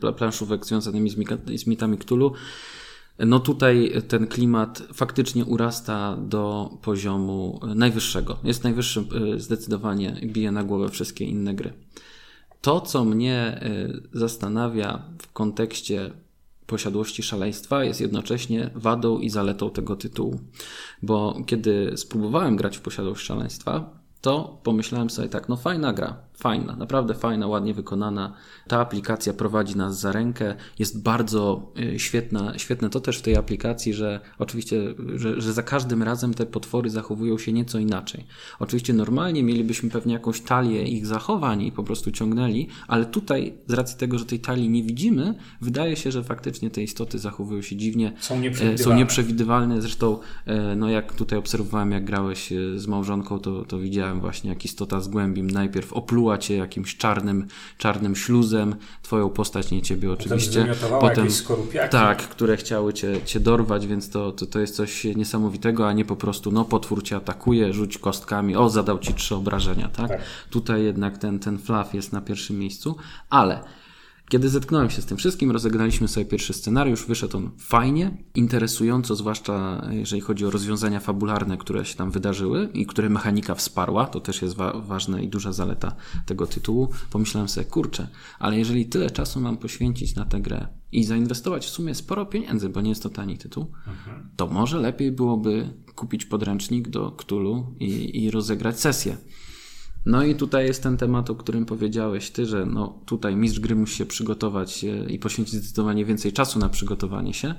pla- planszówek związanymi z, mitami Cthulhu, no tutaj ten klimat faktycznie urasta do poziomu najwyższego. Jest najwyższym y, zdecydowanie, bije na głowę wszystkie inne gry. To, co mnie y, zastanawia w kontekście posiadłości szaleństwa, jest jednocześnie wadą i zaletą tego tytułu. Bo kiedy spróbowałem grać w posiadłość szaleństwa, to pomyślałem sobie tak, no fajna gra, fajna, naprawdę fajna, ładnie wykonana. Ta aplikacja prowadzi nas za rękę, jest bardzo y, świetna, świetne to też w tej aplikacji, że oczywiście, że, że za każdym razem te potwory zachowują się nieco inaczej. Oczywiście normalnie mielibyśmy pewnie jakąś talię ich zachowań i po prostu ciągnęli, ale tutaj z racji tego, że tej talii nie widzimy, wydaje się, że faktycznie te istoty zachowują się dziwnie. Są nieprzewidywalne. Są nieprzewidywalne. Zresztą, e, no jak tutaj obserwowałem, jak grałeś e, z małżonką, to, to widziałem właśnie, jak istota z głębim najpierw opluła cię jakimś czarnym, czarnym śluzem, twoją postać, nie ciebie oczywiście. jakieś skorupiaki. Tak, które chciały cię, cię dorwać, więc to, to, to jest coś niesamowitego, a nie po prostu, no potwór cię atakuje, rzuć kostkami, o, zadał ci trzy obrażenia, tak? Tak. Tutaj jednak ten, ten flaw jest na pierwszym miejscu, ale kiedy zetknąłem się z tym wszystkim, rozegraliśmy sobie pierwszy scenariusz, wyszedł on fajnie, interesująco, zwłaszcza jeżeli chodzi o rozwiązania fabularne, które się tam wydarzyły i które mechanika wsparła, to też jest wa- ważna i duża zaleta tego tytułu. Pomyślałem sobie, kurczę, ale jeżeli tyle czasu mam poświęcić na tę grę i zainwestować w sumie sporo pieniędzy, bo nie jest to tani tytuł, to może lepiej byłoby kupić podręcznik do Cthulhu i, i rozegrać sesję. No i tutaj jest ten temat, o którym powiedziałeś ty, że no tutaj mistrz gry musi się przygotować e, i poświęcić zdecydowanie więcej czasu na przygotowanie się.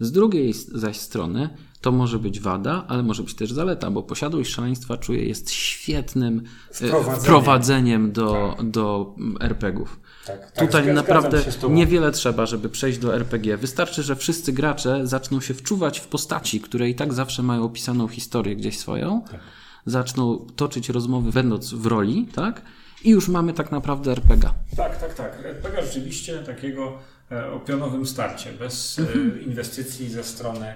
Z drugiej zaś strony to może być wada, ale może być też zaleta, bo posiadłość szaleństwa czuję jest świetnym e, Wprowadzeniem. wprowadzeniem do, do mm, RPG-ów. Tak, tak, Tutaj naprawdę niewiele trzeba, żeby przejść do RPG. Wystarczy, że wszyscy gracze zaczną się wczuwać w postaci, które i tak zawsze mają opisaną historię gdzieś swoją. Zaczną toczyć rozmowy, będąc w roli, tak? I już mamy tak naprawdę RPG. Tak, tak, tak. RPG rzeczywiście takiego e, o pionowym starcie, bez e, Mhm. inwestycji ze strony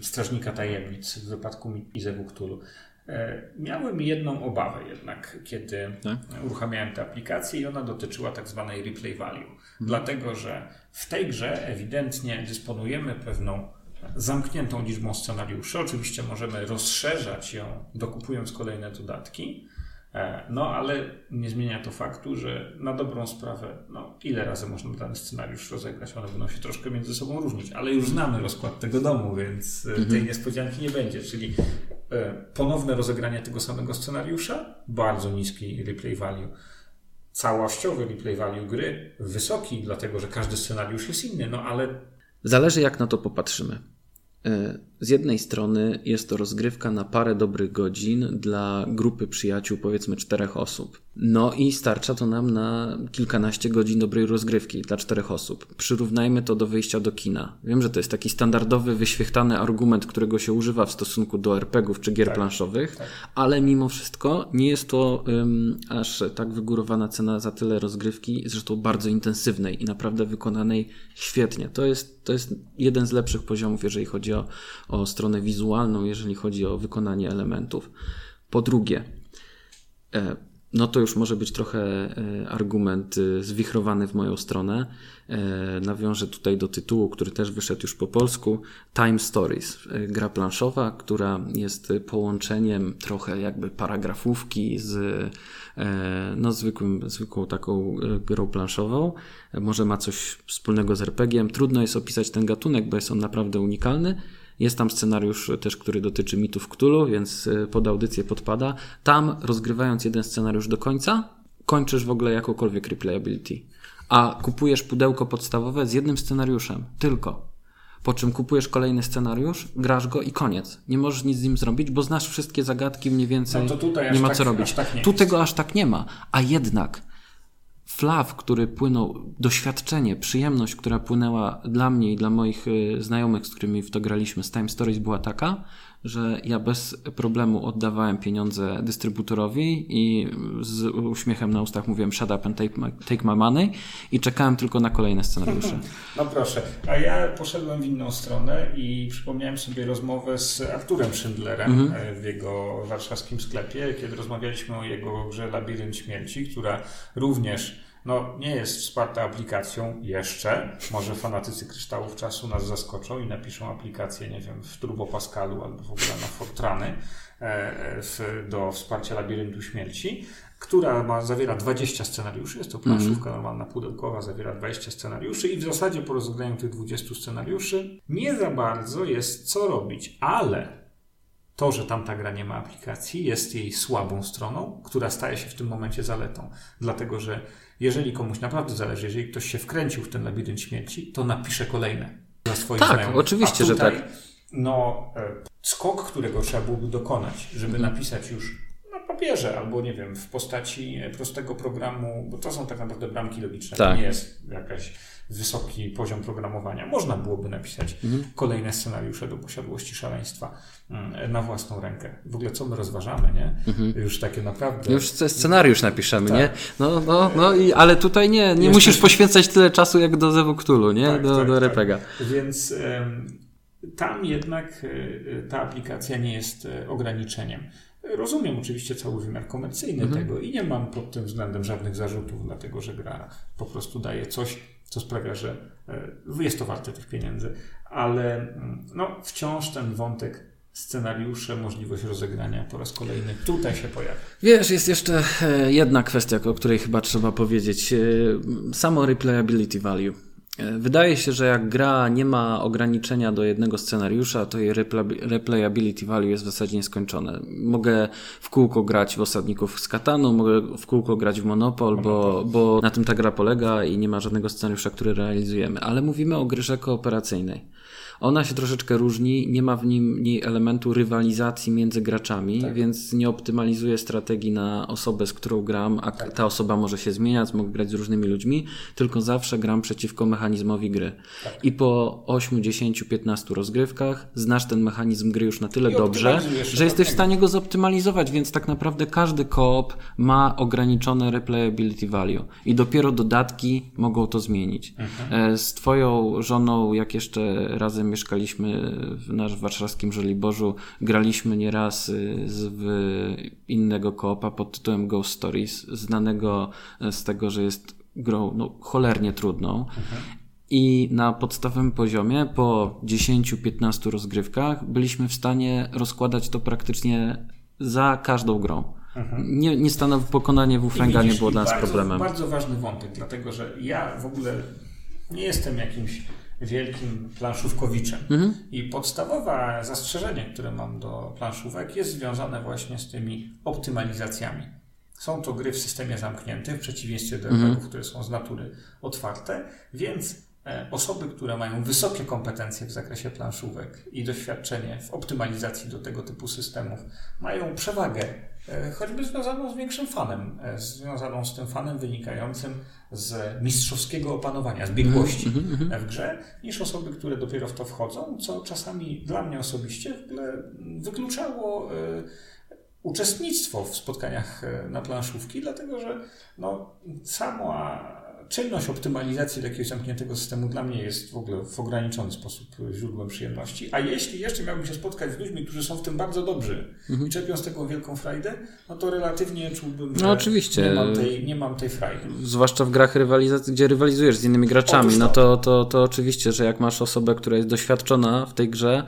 Strażnika Tajemnic w wypadku Izewu Cthulhu. E, Miałem jedną obawę jednak, kiedy Tak? uruchamiałem tę aplikację i ona dotyczyła tak zwanej replay value. Mhm. Dlatego, że w tej grze ewidentnie dysponujemy pewną zamkniętą liczbą scenariuszy. Oczywiście możemy rozszerzać ją, dokupując kolejne dodatki, e, no ale nie zmienia to faktu, że na dobrą sprawę, no ile razy można dany scenariusz rozegrać, one będą się troszkę między sobą różnić, ale już znamy rozkład tego domu, więc e, tej niespodzianki nie będzie, czyli e, ponowne rozegranie tego samego scenariusza, bardzo niski replay value, całościowy replay value gry, wysoki, dlatego że każdy scenariusz jest inny, no ale Zależy jak na to popatrzymy. E, Z jednej strony jest to rozgrywka na parę dobrych godzin dla grupy przyjaciół, powiedzmy czterech osób. No i starcza to nam na kilkanaście godzin dobrej rozgrywki dla czterech osób. Przyrównajmy to do wyjścia do kina. Wiem, że to jest taki standardowy, wyświechtany argument, którego się używa w stosunku do RPGów czy gier planszowych, ale mimo wszystko nie jest to ym, aż tak wygórowana cena za tyle rozgrywki, zresztą bardzo intensywnej i naprawdę wykonanej świetnie. To jest, to jest jeden z lepszych poziomów, jeżeli chodzi o, o stronę wizualną, jeżeli chodzi o wykonanie elementów. Po drugie, e, no to już może być trochę e, argument e, zwichrowany w moją stronę. Nawiążę tutaj do tytułu, który też wyszedł już po polsku. Time Stories. Gra planszowa, która jest połączeniem trochę jakby paragrafówki z no, zwykłym, zwykłą taką grą planszową. Może ma coś wspólnego z RPG-iem. Trudno jest opisać ten gatunek, bo jest on naprawdę unikalny. Jest tam scenariusz też, który dotyczy mitów Cthulhu, więc y, pod audycję podpada. Tam, rozgrywając jeden scenariusz do końca, kończysz w ogóle jakąkolwiek replayability. A kupujesz pudełko podstawowe z jednym scenariuszem, tylko. Po czym kupujesz kolejny scenariusz, grasz go i koniec. Nie możesz nic z nim zrobić, bo znasz wszystkie zagadki mniej więcej. No to tutaj nie ma tak- co robić. tak nie tu jest. tego aż tak nie ma. A jednak flaw, który płynął, doświadczenie, przyjemność, która płynęła dla mnie i dla moich y, znajomych, z którymi w to graliśmy. Z Time Stories była taka, że ja bez problemu oddawałem pieniądze dystrybutorowi i z uśmiechem na ustach mówiłem shut up and take my, take my money i czekałem tylko na kolejne scenariusze. No proszę, a ja poszedłem w inną stronę i przypomniałem sobie rozmowę z Arturem Schindlerem e, w jego warszawskim sklepie, kiedy rozmawialiśmy o jego grze Labirynt Śmierci, która również no, nie jest wsparta aplikacją jeszcze. Może fanatycy kryształów czasu nas zaskoczą i napiszą aplikację, nie wiem, w Turbo Pascalu albo w ogóle na Fortrany e, w, do wsparcia Labiryntu Śmierci, która ma, zawiera 20 scenariuszy. Jest to planszówka normalna, pudełkowa, zawiera 20 scenariuszy i w zasadzie po rozegraniu tych 20 scenariuszy nie za bardzo jest co robić, ale to, że tamta gra nie ma aplikacji, jest jej słabą stroną, która staje się w tym momencie zaletą. Dlatego, że jeżeli komuś naprawdę zależy, jeżeli ktoś się wkręcił w ten labirynt śmierci, to napisze kolejne dla swoich Tak, znajomych. oczywiście, A że tutaj, tak. No, e, skok, którego trzeba byłoby dokonać, żeby Mhm. napisać już papierze albo, nie wiem, w postaci e, prostego programu, bo to są tak naprawdę bramki logiczne. Tak. To nie jest jakaś wysoki poziom programowania. Można byłoby napisać Mhm. kolejne scenariusze do posiadłości szaleństwa mm, na własną rękę. W ogóle co my rozważamy, nie? Już takie naprawdę... Mhm. Już scenariusz napiszemy, Tak. nie? No, no, no i, ale tutaj nie, nie musisz poświęcać tyle czasu jak do Zewu Cthulhu, nie? Tak, do tak, do tak. RPGa. Więc em, tam jednak e, ta aplikacja nie jest e, ograniczeniem. Rozumiem oczywiście cały wymiar komercyjny Mhm. tego i nie mam pod tym względem żadnych zarzutów, dlatego że gra po prostu daje coś, co sprawia, że e, jest to warte tych pieniędzy. Ale mm, no, wciąż ten wątek scenariusze, możliwość rozegrania po raz kolejny tutaj się pojawia. Wiesz, jest jeszcze e, jedna kwestia, o której chyba trzeba powiedzieć. E, Samo replayability value. Wydaje się, że jak gra nie ma ograniczenia do jednego scenariusza, to jej repla- replayability value jest w zasadzie nieskończone. Mogę w kółko grać w Osadników z Katanu, mogę w kółko grać w Monopol, bo, bo na tym ta gra polega i nie ma żadnego scenariusza, który realizujemy. Ale mówimy o grze kooperacyjnej. Ona się troszeczkę różni, nie ma w nim niej elementu rywalizacji między graczami, Tak. więc nie optymalizuję strategii na osobę, z którą gram, a Tak. ta osoba może się zmieniać, mogę grać z różnymi ludźmi, tylko zawsze gram przeciwko mechanizmowi gry. Tak. I po 8, 10, 15 rozgrywkach znasz ten mechanizm gry już na tyle I dobrze, że jesteś w stanie go zoptymalizować, więc tak naprawdę każdy koop ma ograniczone replayability value i dopiero dodatki mogą to zmienić. E, Z twoją żoną, jak jeszcze razem mieszkaliśmy w nasz warszawskim Żoliborzu, graliśmy nieraz y, z w innego koopa pod tytułem Ghost Stories, znanego e, z tego, że jest grą no, cholernie trudną. I na podstawowym poziomie, po 10-15 rozgrywkach, byliśmy w stanie rozkładać to praktycznie za każdą grą. Nie, nie stanowi pokonanie w Ufranga nie było dla nas bardzo, problemem. Bardzo ważny wątek, dlatego że ja w ogóle nie jestem jakimś wielkim planszówkowiczem. Mhm. I podstawowe zastrzeżenie, które mam do planszówek, jest związane właśnie z tymi optymalizacjami. Są to gry w systemie zamkniętym, w przeciwieństwie do Mhm. Które są z natury otwarte, więc e, osoby, które mają wysokie kompetencje w zakresie planszówek i doświadczenie w optymalizacji do tego typu systemów, mają przewagę, choćby związaną z większym fanem, e, związaną z tym fanem wynikającym z mistrzowskiego opanowania, z biegłości Mhm, w grze, niż osoby, które dopiero w to wchodzą, co czasami dla mnie osobiście w ogóle wykluczało e, uczestnictwo w spotkaniach e, na planszówki, dlatego że no, sama czynność optymalizacji do jakiegoś zamkniętego systemu dla mnie jest w ogóle w ograniczony sposób źródłem przyjemności. A jeśli jeszcze miałbym się spotkać z ludźmi, którzy są w tym bardzo dobrzy i czerpią z tego wielką frajdę, no to relatywnie czułbym, że No oczywiście. Nie, mam tej, nie mam tej frajdy. Zwłaszcza w grach rywalizacji, gdzie rywalizujesz z innymi graczami, no to. to, to, to oczywiście, że jak masz osobę, która jest doświadczona w tej grze,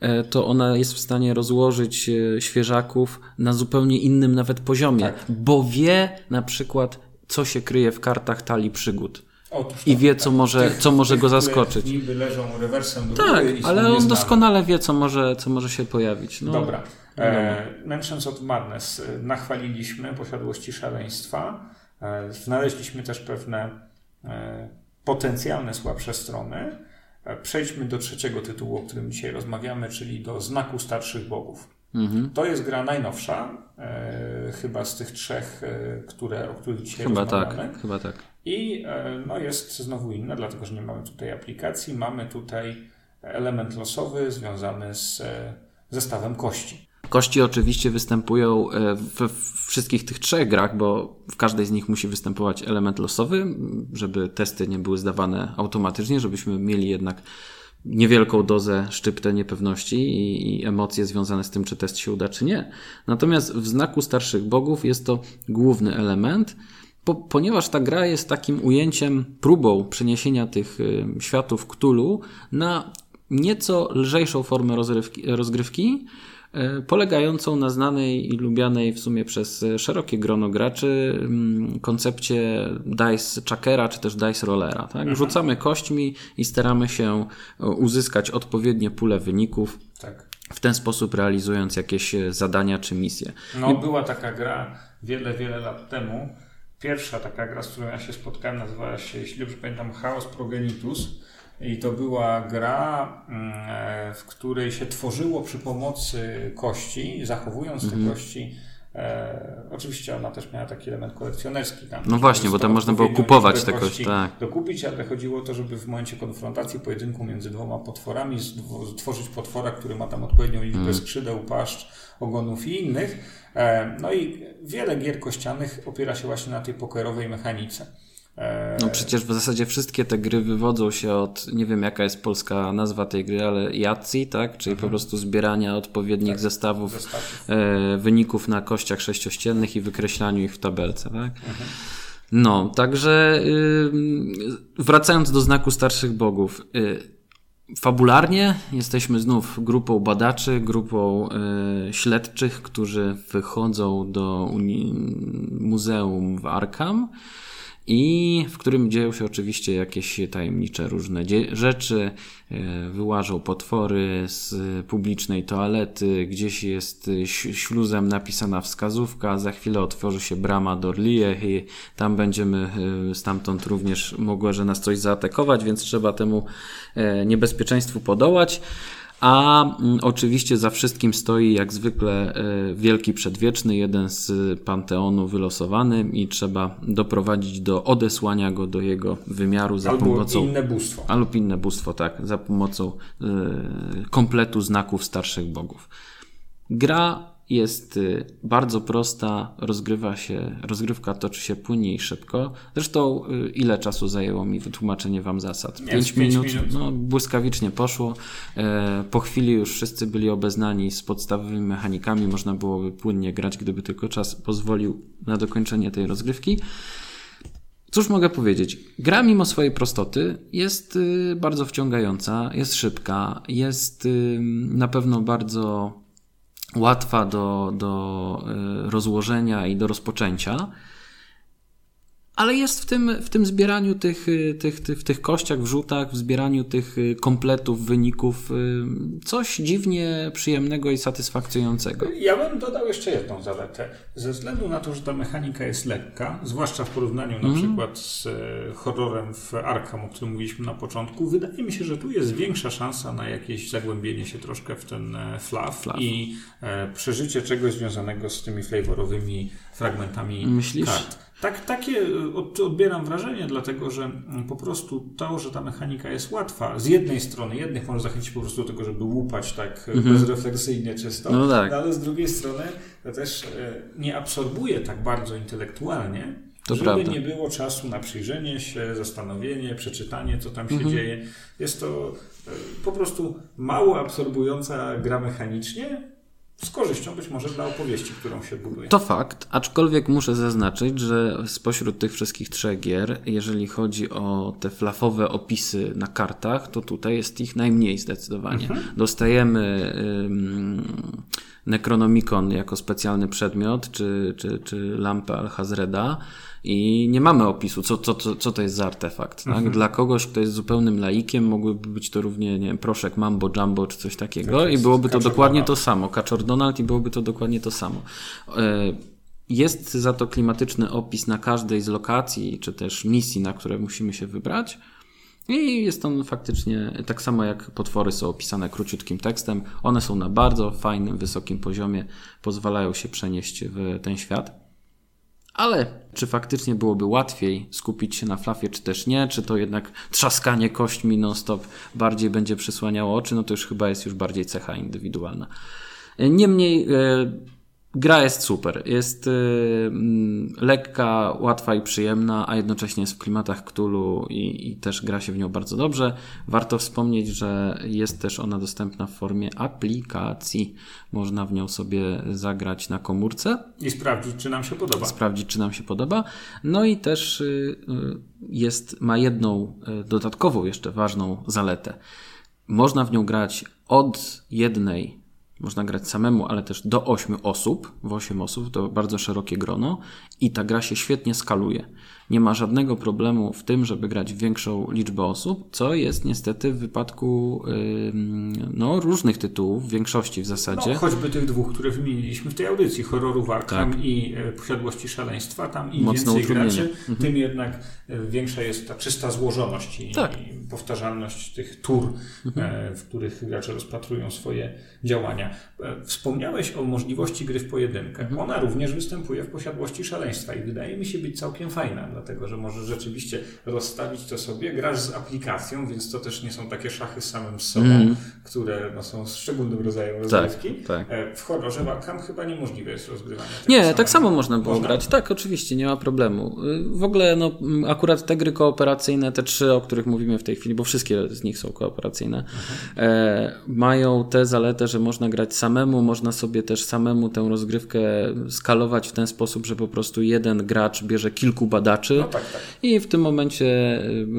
e, to ona jest w stanie rozłożyć e, świeżaków na zupełnie innym nawet poziomie, Tak. bo wie na przykład, co się kryje w kartach talii przygód. Otóż I to, wie, co może- co może go zaskoczyć. Niby leżą rewersem do Tak, ale on doskonale wie, co może, co może się pojawić. No, Dobra. E, Mansions of Madness e, nachwaliliśmy, posiadłości szaleństwa. E, znaleźliśmy też pewne e, potencjalne słabsze strony. E, przejdźmy do trzeciego tytułu, o którym dzisiaj rozmawiamy, czyli do Znaku Starszych Bogów. Mhm. To jest gra najnowsza, chyba z tych trzech, e, które, o których dzisiaj Chyba rozmawiamy. tak, chyba tak. I e, no, jest znowu inna, dlatego że nie mamy tutaj aplikacji. Mamy tutaj element losowy związany z e, zestawem kości. Kości oczywiście występują e, we wszystkich tych trzech grach, bo w każdej z nich musi występować element losowy, żeby testy nie były zdawane automatycznie, żebyśmy mieli jednak niewielką dozę szczyptę niepewności i, i emocje związane z tym, czy test się uda, czy nie. Natomiast w znaku starszych bogów jest to główny element, po, ponieważ ta gra jest takim ujęciem, próbą przeniesienia tych y, światów Cthulhu na nieco lżejszą formę rozrywki, rozgrywki, polegającą na znanej i lubianej w sumie przez szerokie grono graczy mm, koncepcie dice chuckera czy też dice rollera. Tak? Rzucamy kośćmi i staramy się y, uzyskać odpowiednie pule wyników, Tak. w ten sposób realizując jakieś y, zadania czy misje. No, była taka gra wiele, wiele lat temu. Pierwsza taka gra, z którą ja się spotkałem, nazywała się, jeśli dobrze pamiętam, Chaos Progenitus. I to była gra, mm, e, w której się tworzyło przy pomocy kości, zachowując te kości. E, oczywiście ona też miała taki element kolekcjonerski tam. No właśnie, bo tam można było kupować te kości, tak. dokupić, ale chodziło o to, żeby w momencie konfrontacji, pojedynku między dwoma potworami stworzyć potwora, który ma tam odpowiednią liczbę Mm. skrzydeł, paszcz, ogonów i innych. E, No i wiele gier kościanych opiera się właśnie na tej pokerowej mechanice. E, No przecież w zasadzie wszystkie te gry wywodzą się od, nie wiem jaka jest polska nazwa tej gry, ale Yahtzee, tak? Czyli po prostu zbierania odpowiednich zestawów zestawów. e, wyników na kościach sześciościennych i wykreślaniu ich w tabelce, tak? No, także y, wracając do znaku starszych bogów. Y, Fabularnie jesteśmy znów grupą badaczy, grupą y, śledczych, którzy wychodzą do muzeum w Arkham i w którym dzieją się oczywiście jakieś tajemnicze różne rzeczy. E, wyłażą potwory z publicznej toalety, gdzieś jest śluzem napisana wskazówka, za chwilę otworzy się brama do Orlijech i tam będziemy e, stamtąd również mogło, że nas coś zaatakować, więc trzeba temu e, niebezpieczeństwu podołać. A mm, oczywiście za wszystkim stoi jak zwykle e, wielki przedwieczny, jeden z panteonu wylosowany i trzeba doprowadzić do odesłania go do jego wymiaru za Albo pomocą. inne bóstwo. Albo inne bóstwo, tak, za pomocą y, kompletu znaków starszych bogów. Gra jest y, bardzo prosta, rozgrywa się, rozgrywka toczy się płynnie i szybko. Zresztą y, ile czasu zajęło mi wytłumaczenie wam zasad? 5 minut. minut. No, błyskawicznie poszło. E, po chwili już wszyscy byli obeznani z podstawowymi mechanikami. Można byłoby płynnie grać, gdyby tylko czas pozwolił na dokończenie tej rozgrywki. Cóż mogę powiedzieć? Gra mimo swojej prostoty jest y, bardzo wciągająca, jest szybka, jest na pewno bardzo łatwa do, do e, rozłożenia i do rozpoczęcia. Ale jest w tym, w tym zbieraniu tych, y, tych, tych, w tych kościach, w rzutach, w zbieraniu tych y, kompletów, wyników, y, coś dziwnie przyjemnego i satysfakcjonującego. Ja bym dodał jeszcze jedną zaletę. Ze względu na to, że ta mechanika jest lekka, zwłaszcza w porównaniu na mm. przykład z e, horrorem w Arkham, o którym mówiliśmy na początku, wydaje mi się, że tu jest większa szansa na jakieś zagłębienie się troszkę w ten e, fluff, fluff. i e, przeżycie czegoś związanego z tymi flavorowymi fragmentami Myślisz? kart. Tak, takie e, odbieram wrażenie, dlatego że mm, po prostu to, że ta mechanika jest łatwa, z jednej strony, jednych może zachęcić po prostu do tego, żeby łupać tak mhm. bezrefleksyjnie czysto, no tak. ale z drugiej strony to też e, nie absorbuje tak bardzo intelektualnie, to żeby prawda. nie było czasu na przyjrzenie się, zastanowienie, przeczytanie, co tam się mhm. dzieje. Jest to po prostu mało absorbująca gra mechanicznie, z korzyścią być może dla opowieści, którą się buduje. To fakt, aczkolwiek muszę zaznaczyć, że spośród tych wszystkich trzech gier, jeżeli chodzi o te flafowe opisy na kartach, to tutaj jest ich najmniej zdecydowanie. Mhm. Dostajemy Necronomicon jako specjalny przedmiot, czy, czy, czy lampę Alhazreda, i nie mamy opisu, co, co, co, co to jest za artefakt. Tak? Mhm. Dla kogoś, kto jest zupełnym laikiem, mogłyby być to równie nie wiem, proszek Mambo Jumbo czy coś takiego tak i byłoby to dokładnie to samo. Kaczor Donald i byłoby to dokładnie to samo. E, jest za to klimatyczny opis na każdej z lokacji, czy też misji, na które musimy się wybrać. I jest on faktycznie tak samo jak potwory są opisane króciutkim tekstem. One są na bardzo fajnym, wysokim poziomie, pozwalają się przenieść w ten świat. Ale czy faktycznie byłoby łatwiej skupić się na flafie, czy też nie? Czy to jednak trzaskanie kośćmi non-stop bardziej będzie przysłaniało oczy? No to już chyba jest już bardziej cecha indywidualna. Niemniej e, Gra jest super. Jest yy, lekka, łatwa i przyjemna, a jednocześnie jest w klimatach Cthulhu i, i, też gra się w nią bardzo dobrze. Warto wspomnieć, że jest też ona dostępna w formie aplikacji. Można w nią sobie zagrać na komórce. I sprawdzić, czy nam się podoba. Sprawdzić, czy nam się podoba. No i też yy, jest, ma jedną yy, dodatkową jeszcze ważną zaletę. Można w nią grać od jednej można grać samemu, ale też do 8 osób, w 8 osób to bardzo szerokie grono i ta gra się świetnie skaluje. Nie ma żadnego problemu w tym, żeby grać w większą liczbę osób, co jest niestety w wypadku no, różnych tytułów, w większości w zasadzie. No, choćby tych dwóch, które wymieniliśmy w tej audycji, horroru Arkham tak. i e, Posiadłości Szaleństwa, tam im więcej graczy, mhm. tym jednak e, większa jest ta czysta złożoność i, tak. powtarzalność tych tur, mhm. e, w których gracze rozpatrują swoje działania. E, wspomniałeś o możliwości gry w pojedynkę. Mhm. Ona również występuje w Posiadłości Szaleństwa i wydaje mi się być całkiem fajna dlatego że możesz rzeczywiście rozstawić to sobie. Grasz z aplikacją, więc to też nie są takie szachy samym z sobą, mm. które no, są szczególnym rodzajem rozgrywki. Tak, tak. W horrorze Arkham chyba niemożliwe jest rozgrywanie. Nie, samego. tak samo można było można? grać. Tak, oczywiście, nie ma problemu. W ogóle no, akurat te gry kooperacyjne, te trzy, o których mówimy w tej chwili, bo wszystkie z nich są kooperacyjne, mhm. e, mają tę zaletę, że można grać samemu, można sobie też samemu tę rozgrywkę skalować w ten sposób, że po prostu jeden gracz bierze kilku badaczy No tak, tak. i w tym momencie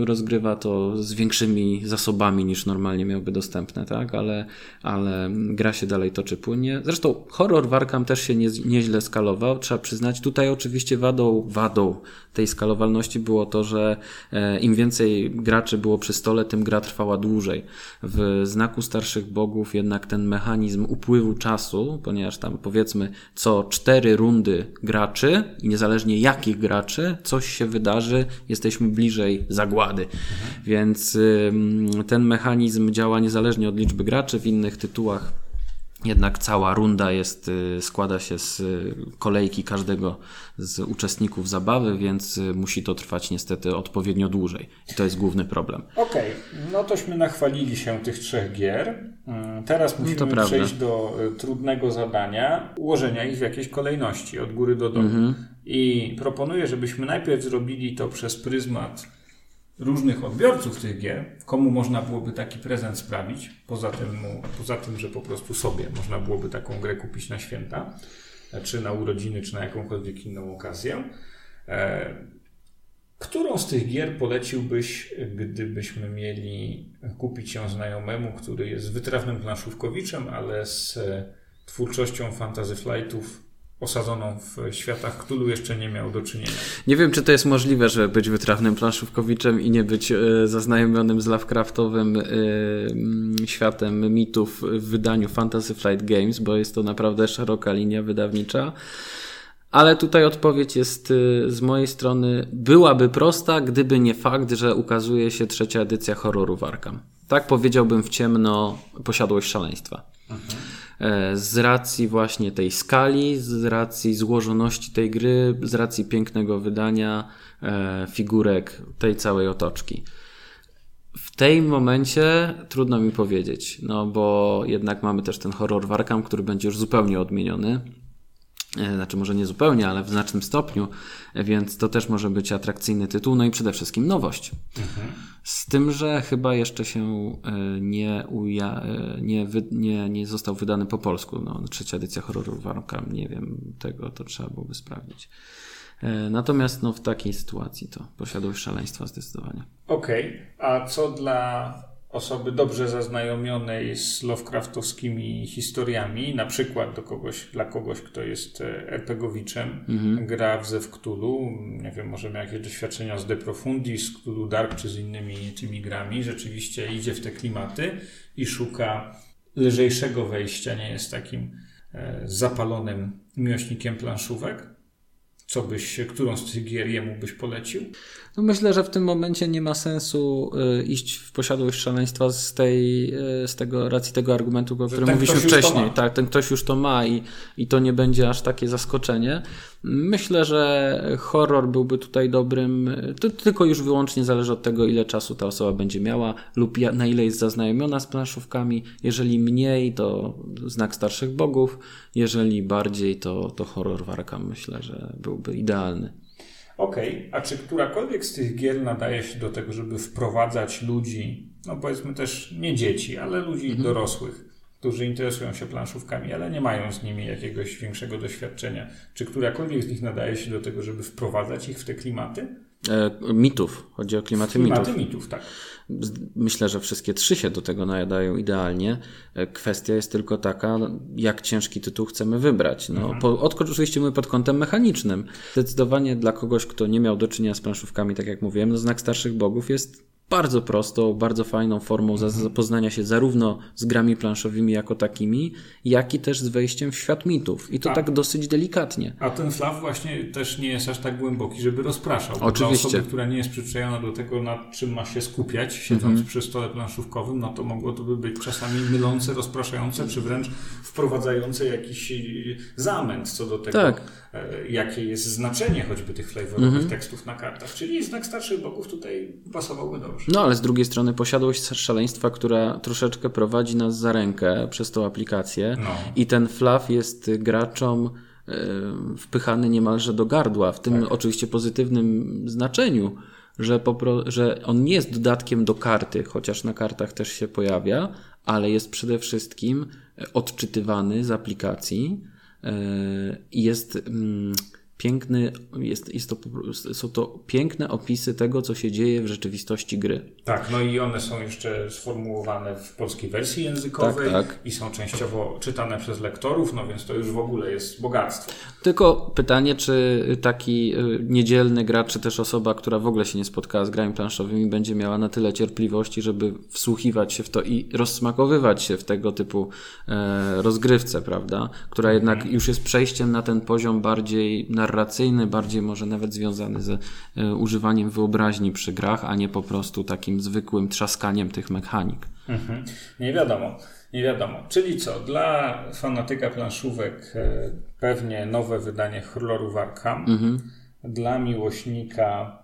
y, rozgrywa to z większymi zasobami niż normalnie miałby dostępne, tak? Ale, ale gra się dalej toczy płynnie. Zresztą horror w Arkham też się nie, nieźle skalował, trzeba przyznać. Tutaj oczywiście wadą, wadą tej skalowalności było to, że e, im więcej graczy było przy stole, tym gra trwała dłużej. W znaku starszych bogów jednak ten mechanizm upływu czasu, ponieważ tam powiedzmy co cztery rundy graczy i niezależnie jakich graczy, coś się wydarzy, jesteśmy bliżej zagłady. Więc ym, ten mechanizm działa niezależnie od liczby graczy w innych tytułach. Jednak cała runda jest, y, składa się z y, kolejki każdego z uczestników zabawy, więc y, musi to trwać niestety odpowiednio dłużej. I to jest główny problem. Okej, no tośmy nachwalili się tych trzech gier. Mm, Teraz musimy to prawda. przejść do trudnego zadania, ułożenia ich w jakiejś kolejności, od góry do dołu. I proponuję, żebyśmy najpierw zrobili to przez pryzmat różnych odbiorców tych gier, komu można byłoby taki prezent sprawić, poza tym, poza tym, że po prostu sobie można byłoby taką grę kupić na święta, czy na urodziny, czy na jakąkolwiek inną okazję. E, Którą z tych gier poleciłbyś, gdybyśmy mieli kupić ją znajomemu, który jest wytrawnym planszówkowiczem, ale z e, twórczością Fantasy Flightów osadzoną w światach Cthulhu jeszcze nie miał do czynienia? Nie wiem, czy to jest możliwe, żeby być wytrawnym planszówkowiczem i nie być e, zaznajomionym z Lovecraftowym e, mm, światem mitów w wydaniu Fantasy Flight Games, bo jest to naprawdę szeroka linia wydawnicza. Ale tutaj odpowiedź jest y, z mojej strony, byłaby prosta, gdyby nie fakt, że ukazuje się trzecia edycja horroru Arkham. Tak powiedziałbym w ciemno posiadłość szaleństwa. E, Z racji właśnie tej skali, z racji złożoności tej gry, z racji pięknego wydania, e, figurek tej całej otoczki. W tym momencie trudno mi powiedzieć, no bo jednak mamy też ten horror w Arkham, który będzie już zupełnie odmieniony. E, Znaczy, może nie zupełnie, ale w znacznym stopniu, e, więc to też może być atrakcyjny tytuł. No i przede wszystkim nowość. Z tym, że chyba jeszcze się e, nie, uja, nie, wy, nie, nie został wydany po polsku. No, trzecia edycja horroru w Arkham, nie wiem, tego to trzeba byłoby sprawdzić. Natomiast no, w takiej sytuacji to posiadłość szaleństwa zdecydowanie. Okej, a co dla osoby dobrze zaznajomionej z Lovecraftowskimi historiami, na przykład do kogoś, dla kogoś, kto jest e, RPGowiczem, gra w Zew Cthulhu, nie wiem, może miał jakieś doświadczenia z De Profundis, z Cthulhu Dark czy z innymi tymi grami, rzeczywiście idzie w te klimaty i szuka lżejszego wejścia, nie jest takim e, zapalonym miłośnikiem planszówek. Co byś, którą z tych gier jemu byś polecił? No myślę, że w tym momencie nie ma sensu y, iść w posiadłość szaleństwa z tej, y, z tego racji tego argumentu, o którym mówiliśmy wcześniej. Tak, ten ktoś już to ma i, i to nie będzie aż takie zaskoczenie. Myślę, że horror byłby tutaj dobrym, y, to tylko już wyłącznie zależy od tego, ile czasu ta osoba będzie miała lub na ile jest zaznajomiona z planszówkami. Jeżeli mniej, to znak starszych bogów. Jeżeli bardziej, to, to horror w Arkham myślę, że byłby idealny. Okej, a czy którakolwiek z tych gier nadaje się do tego, żeby wprowadzać ludzi, no powiedzmy też nie dzieci, ale ludzi dorosłych, którzy interesują się planszówkami, ale nie mają z nimi jakiegoś większego doświadczenia? Czy którakolwiek z nich nadaje się do tego, żeby wprowadzać ich w te klimaty? E, mitów. Chodzi o klimaty mitów. Klimaty mitów, tak. Z- Myślę, że wszystkie trzy się do tego nadają idealnie. E, Kwestia jest tylko taka, jak ciężki tytuł chcemy wybrać. No, po, od, oczywiście my pod kątem mechanicznym. Zdecydowanie dla kogoś, kto nie miał do czynienia z planszówkami, tak jak mówiłem, no, znak starszych bogów jest bardzo prostą, bardzo fajną formą za- zapoznania się zarówno z grami planszowymi jako takimi, jak i też z wejściem w świat mitów. I to Tak. tak dosyć delikatnie. A ten flaw właśnie też nie jest aż tak głęboki, żeby rozpraszał. Oczywiście. Dla osoby, która nie jest przyzwyczajona do tego, nad czym ma się skupiać, siedząc Mhm. przy stole planszówkowym, no to mogło to by być czasami mylące, rozpraszające, czy wręcz wprowadzające jakiś zamęt co do tego, Tak. e, jakie jest znaczenie choćby tych flavorowych Mhm. tekstów na kartach. Czyli znak starszych bogów tutaj pasowałby dobrze. No ale z drugiej strony posiadłość szaleństwa, która troszeczkę prowadzi nas za rękę przez tą aplikację No. i ten flaw jest graczom e, wpychany niemalże do gardła, w tym oczywiście pozytywnym znaczeniu, że, popro, że on nie jest dodatkiem do karty, chociaż na kartach też się pojawia, ale jest przede wszystkim odczytywany z aplikacji e, i jest mm, piękny, jest, jest to, są to piękne opisy tego, co się dzieje w rzeczywistości gry. Tak, no i one są jeszcze sformułowane w polskiej wersji językowej Tak, tak. i są częściowo czytane przez lektorów, no więc to już w ogóle jest bogactwo. Tylko pytanie, czy taki y, niedzielny gracz, czy też osoba, która w ogóle się nie spotkała z grami planszowymi, będzie miała na tyle cierpliwości, żeby wsłuchiwać się w to i rozsmakowywać się w tego typu e, rozgrywce, prawda? Która jednak już jest przejściem na ten poziom bardziej narracyjny, bardziej może nawet związany z e, używaniem wyobraźni przy grach, a nie po prostu takim zwykłym trzaskaniem tych mechanik. Mhm. Nie wiadomo, nie wiadomo. Czyli co, dla fanatyka planszówek e, pewnie nowe wydanie horroru Arkham, dla miłośnika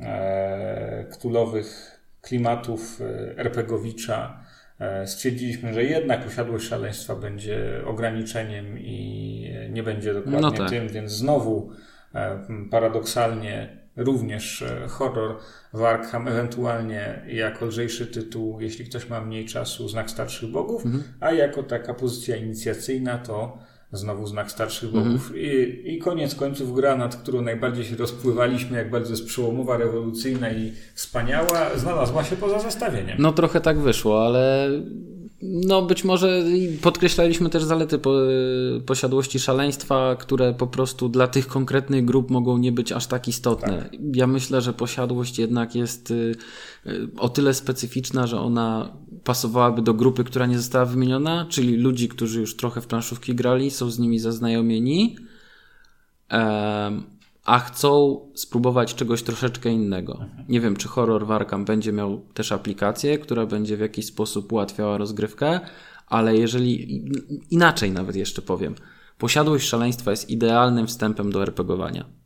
e, ktulowych klimatów e, RPGowicza stwierdziliśmy, że jednak posiadłość szaleństwa będzie ograniczeniem i nie będzie dokładnie No tak. tym, więc znowu e, paradoksalnie również e, horror w Arkham, ewentualnie jako lżejszy tytuł, jeśli ktoś ma mniej czasu, Znak Starszych Bogów, a jako taka pozycja inicjacyjna to znowu Znak Starszych Bogów. I, I koniec końców gra, nad którą najbardziej się rozpływaliśmy, jak bardzo jest przełomowa, rewolucyjna i wspaniała, znalazła się poza zestawieniem. No trochę tak wyszło, ale no być może podkreślaliśmy też zalety po, posiadłości szaleństwa, które po prostu dla tych konkretnych grup mogą nie być aż tak istotne. Ja myślę, że posiadłość jednak jest y, y, o tyle specyficzna, że ona pasowałaby do grupy, która nie została wymieniona, czyli ludzi, którzy już trochę w planszówki grali, są z nimi zaznajomieni, a chcą spróbować czegoś troszeczkę innego. Nie wiem, czy horror Warkam będzie miał też aplikację, która będzie w jakiś sposób ułatwiała rozgrywkę, ale jeżeli inaczej nawet jeszcze powiem, posiadłość szaleństwa jest idealnym wstępem do RPGowania.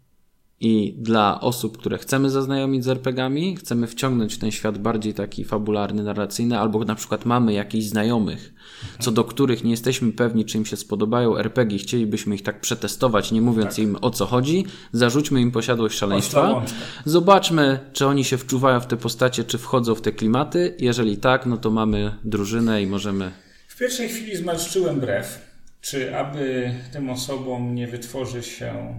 I dla osób, które chcemy zaznajomić z RPGami, chcemy wciągnąć w ten świat bardziej taki fabularny, narracyjny, albo na przykład mamy jakichś znajomych, co do których nie jesteśmy pewni, czy im się spodobają RPG, chcielibyśmy ich tak przetestować, nie mówiąc im o co chodzi, zarzućmy im posiadłość szaleństwa, łączka. zobaczmy, czy oni się wczuwają w te postacie, czy wchodzą w te klimaty. Jeżeli tak, no to mamy drużynę i możemy W pierwszej chwili zmarszczyłem brew, czy aby tym osobom nie wytworzy się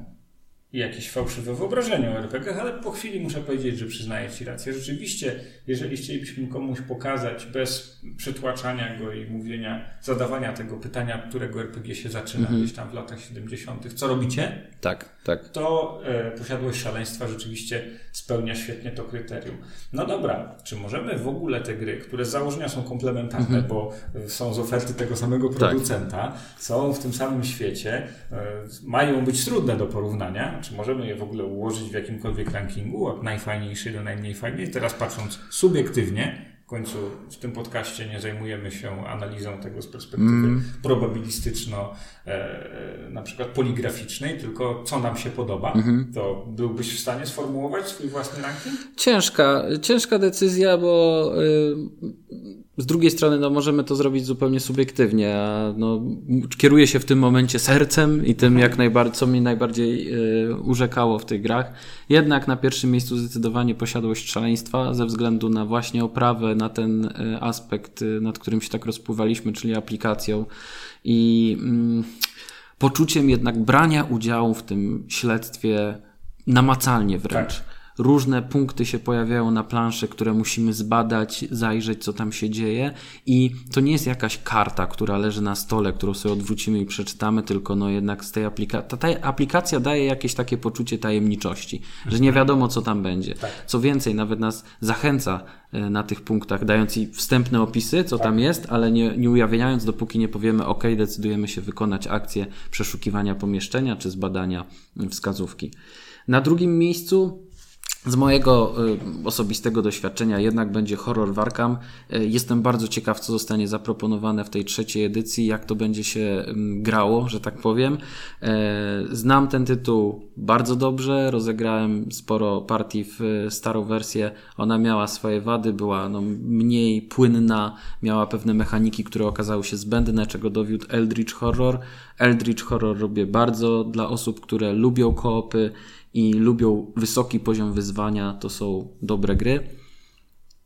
jakieś fałszywe wyobrażenie o RPG, ale po chwili muszę powiedzieć, że przyznaję Ci rację. Rzeczywiście, jeżeli chcielibyśmy komuś pokazać bez przytłaczania go i mówienia, zadawania tego pytania, którego RPG się zaczyna gdzieś tam w latach 70., co robicie? tak, tak. to e, posiadłość szaleństwa rzeczywiście spełnia świetnie to kryterium. No dobra, czy możemy w ogóle te gry, które z założenia są komplementarne, bo e, są z oferty tego samego producenta, są w tym samym świecie, e, mają być trudne do porównania, czy możemy je w ogóle ułożyć w jakimkolwiek rankingu, od najfajniejszej do najmniej fajnej? Teraz patrząc subiektywnie, w końcu w tym podcaście nie zajmujemy się analizą tego z perspektywy probabilistyczno, e, e, na przykład poligraficznej, tylko co nam się podoba, to byłbyś w stanie sformułować swój własny ranking? Ciężka, ciężka decyzja, bo y, z drugiej strony no, możemy to zrobić zupełnie subiektywnie. A, no, kieruję się w tym momencie sercem i tym, jak najbardziej, co mnie najbardziej y, urzekało w tych grach. Jednak na pierwszym miejscu zdecydowanie posiadłość szaleństwa ze względu na właśnie oprawę, na ten y, aspekt, y, nad którym się tak rozpływaliśmy, czyli aplikacją i mm, poczuciem jednak brania udziału w tym śledztwie namacalnie wręcz. Różne punkty się pojawiają na planszy, które musimy zbadać, zajrzeć, co tam się dzieje. I to nie jest jakaś karta, która leży na stole, którą sobie odwrócimy i przeczytamy, tylko no jednak z tej aplikacji. Ta, ta aplikacja daje jakieś takie poczucie tajemniczości, że nie wiadomo, co tam będzie. Co więcej, nawet nas zachęca e, na tych punktach, dając i wstępne opisy, co tam jest, ale nie, nie ujawniając, dopóki nie powiemy, OK, decydujemy się wykonać akcję przeszukiwania pomieszczenia czy zbadania wskazówki. Na drugim miejscu z mojego y, osobistego doświadczenia jednak będzie horror w Arkham. Y, Jestem bardzo ciekaw, co zostanie zaproponowane w tej trzeciej edycji, jak to będzie się ym, grało, że tak powiem. Y, Znam ten tytuł bardzo dobrze, rozegrałem sporo partii w starą wersję. Ona miała swoje wady, była no, mniej płynna, miała pewne mechaniki, które okazały się zbędne, czego dowiódł Eldritch Horror. Eldritch Horror robię bardzo dla osób, które lubią koopy i lubią wysoki poziom wyzwania, to są dobre gry.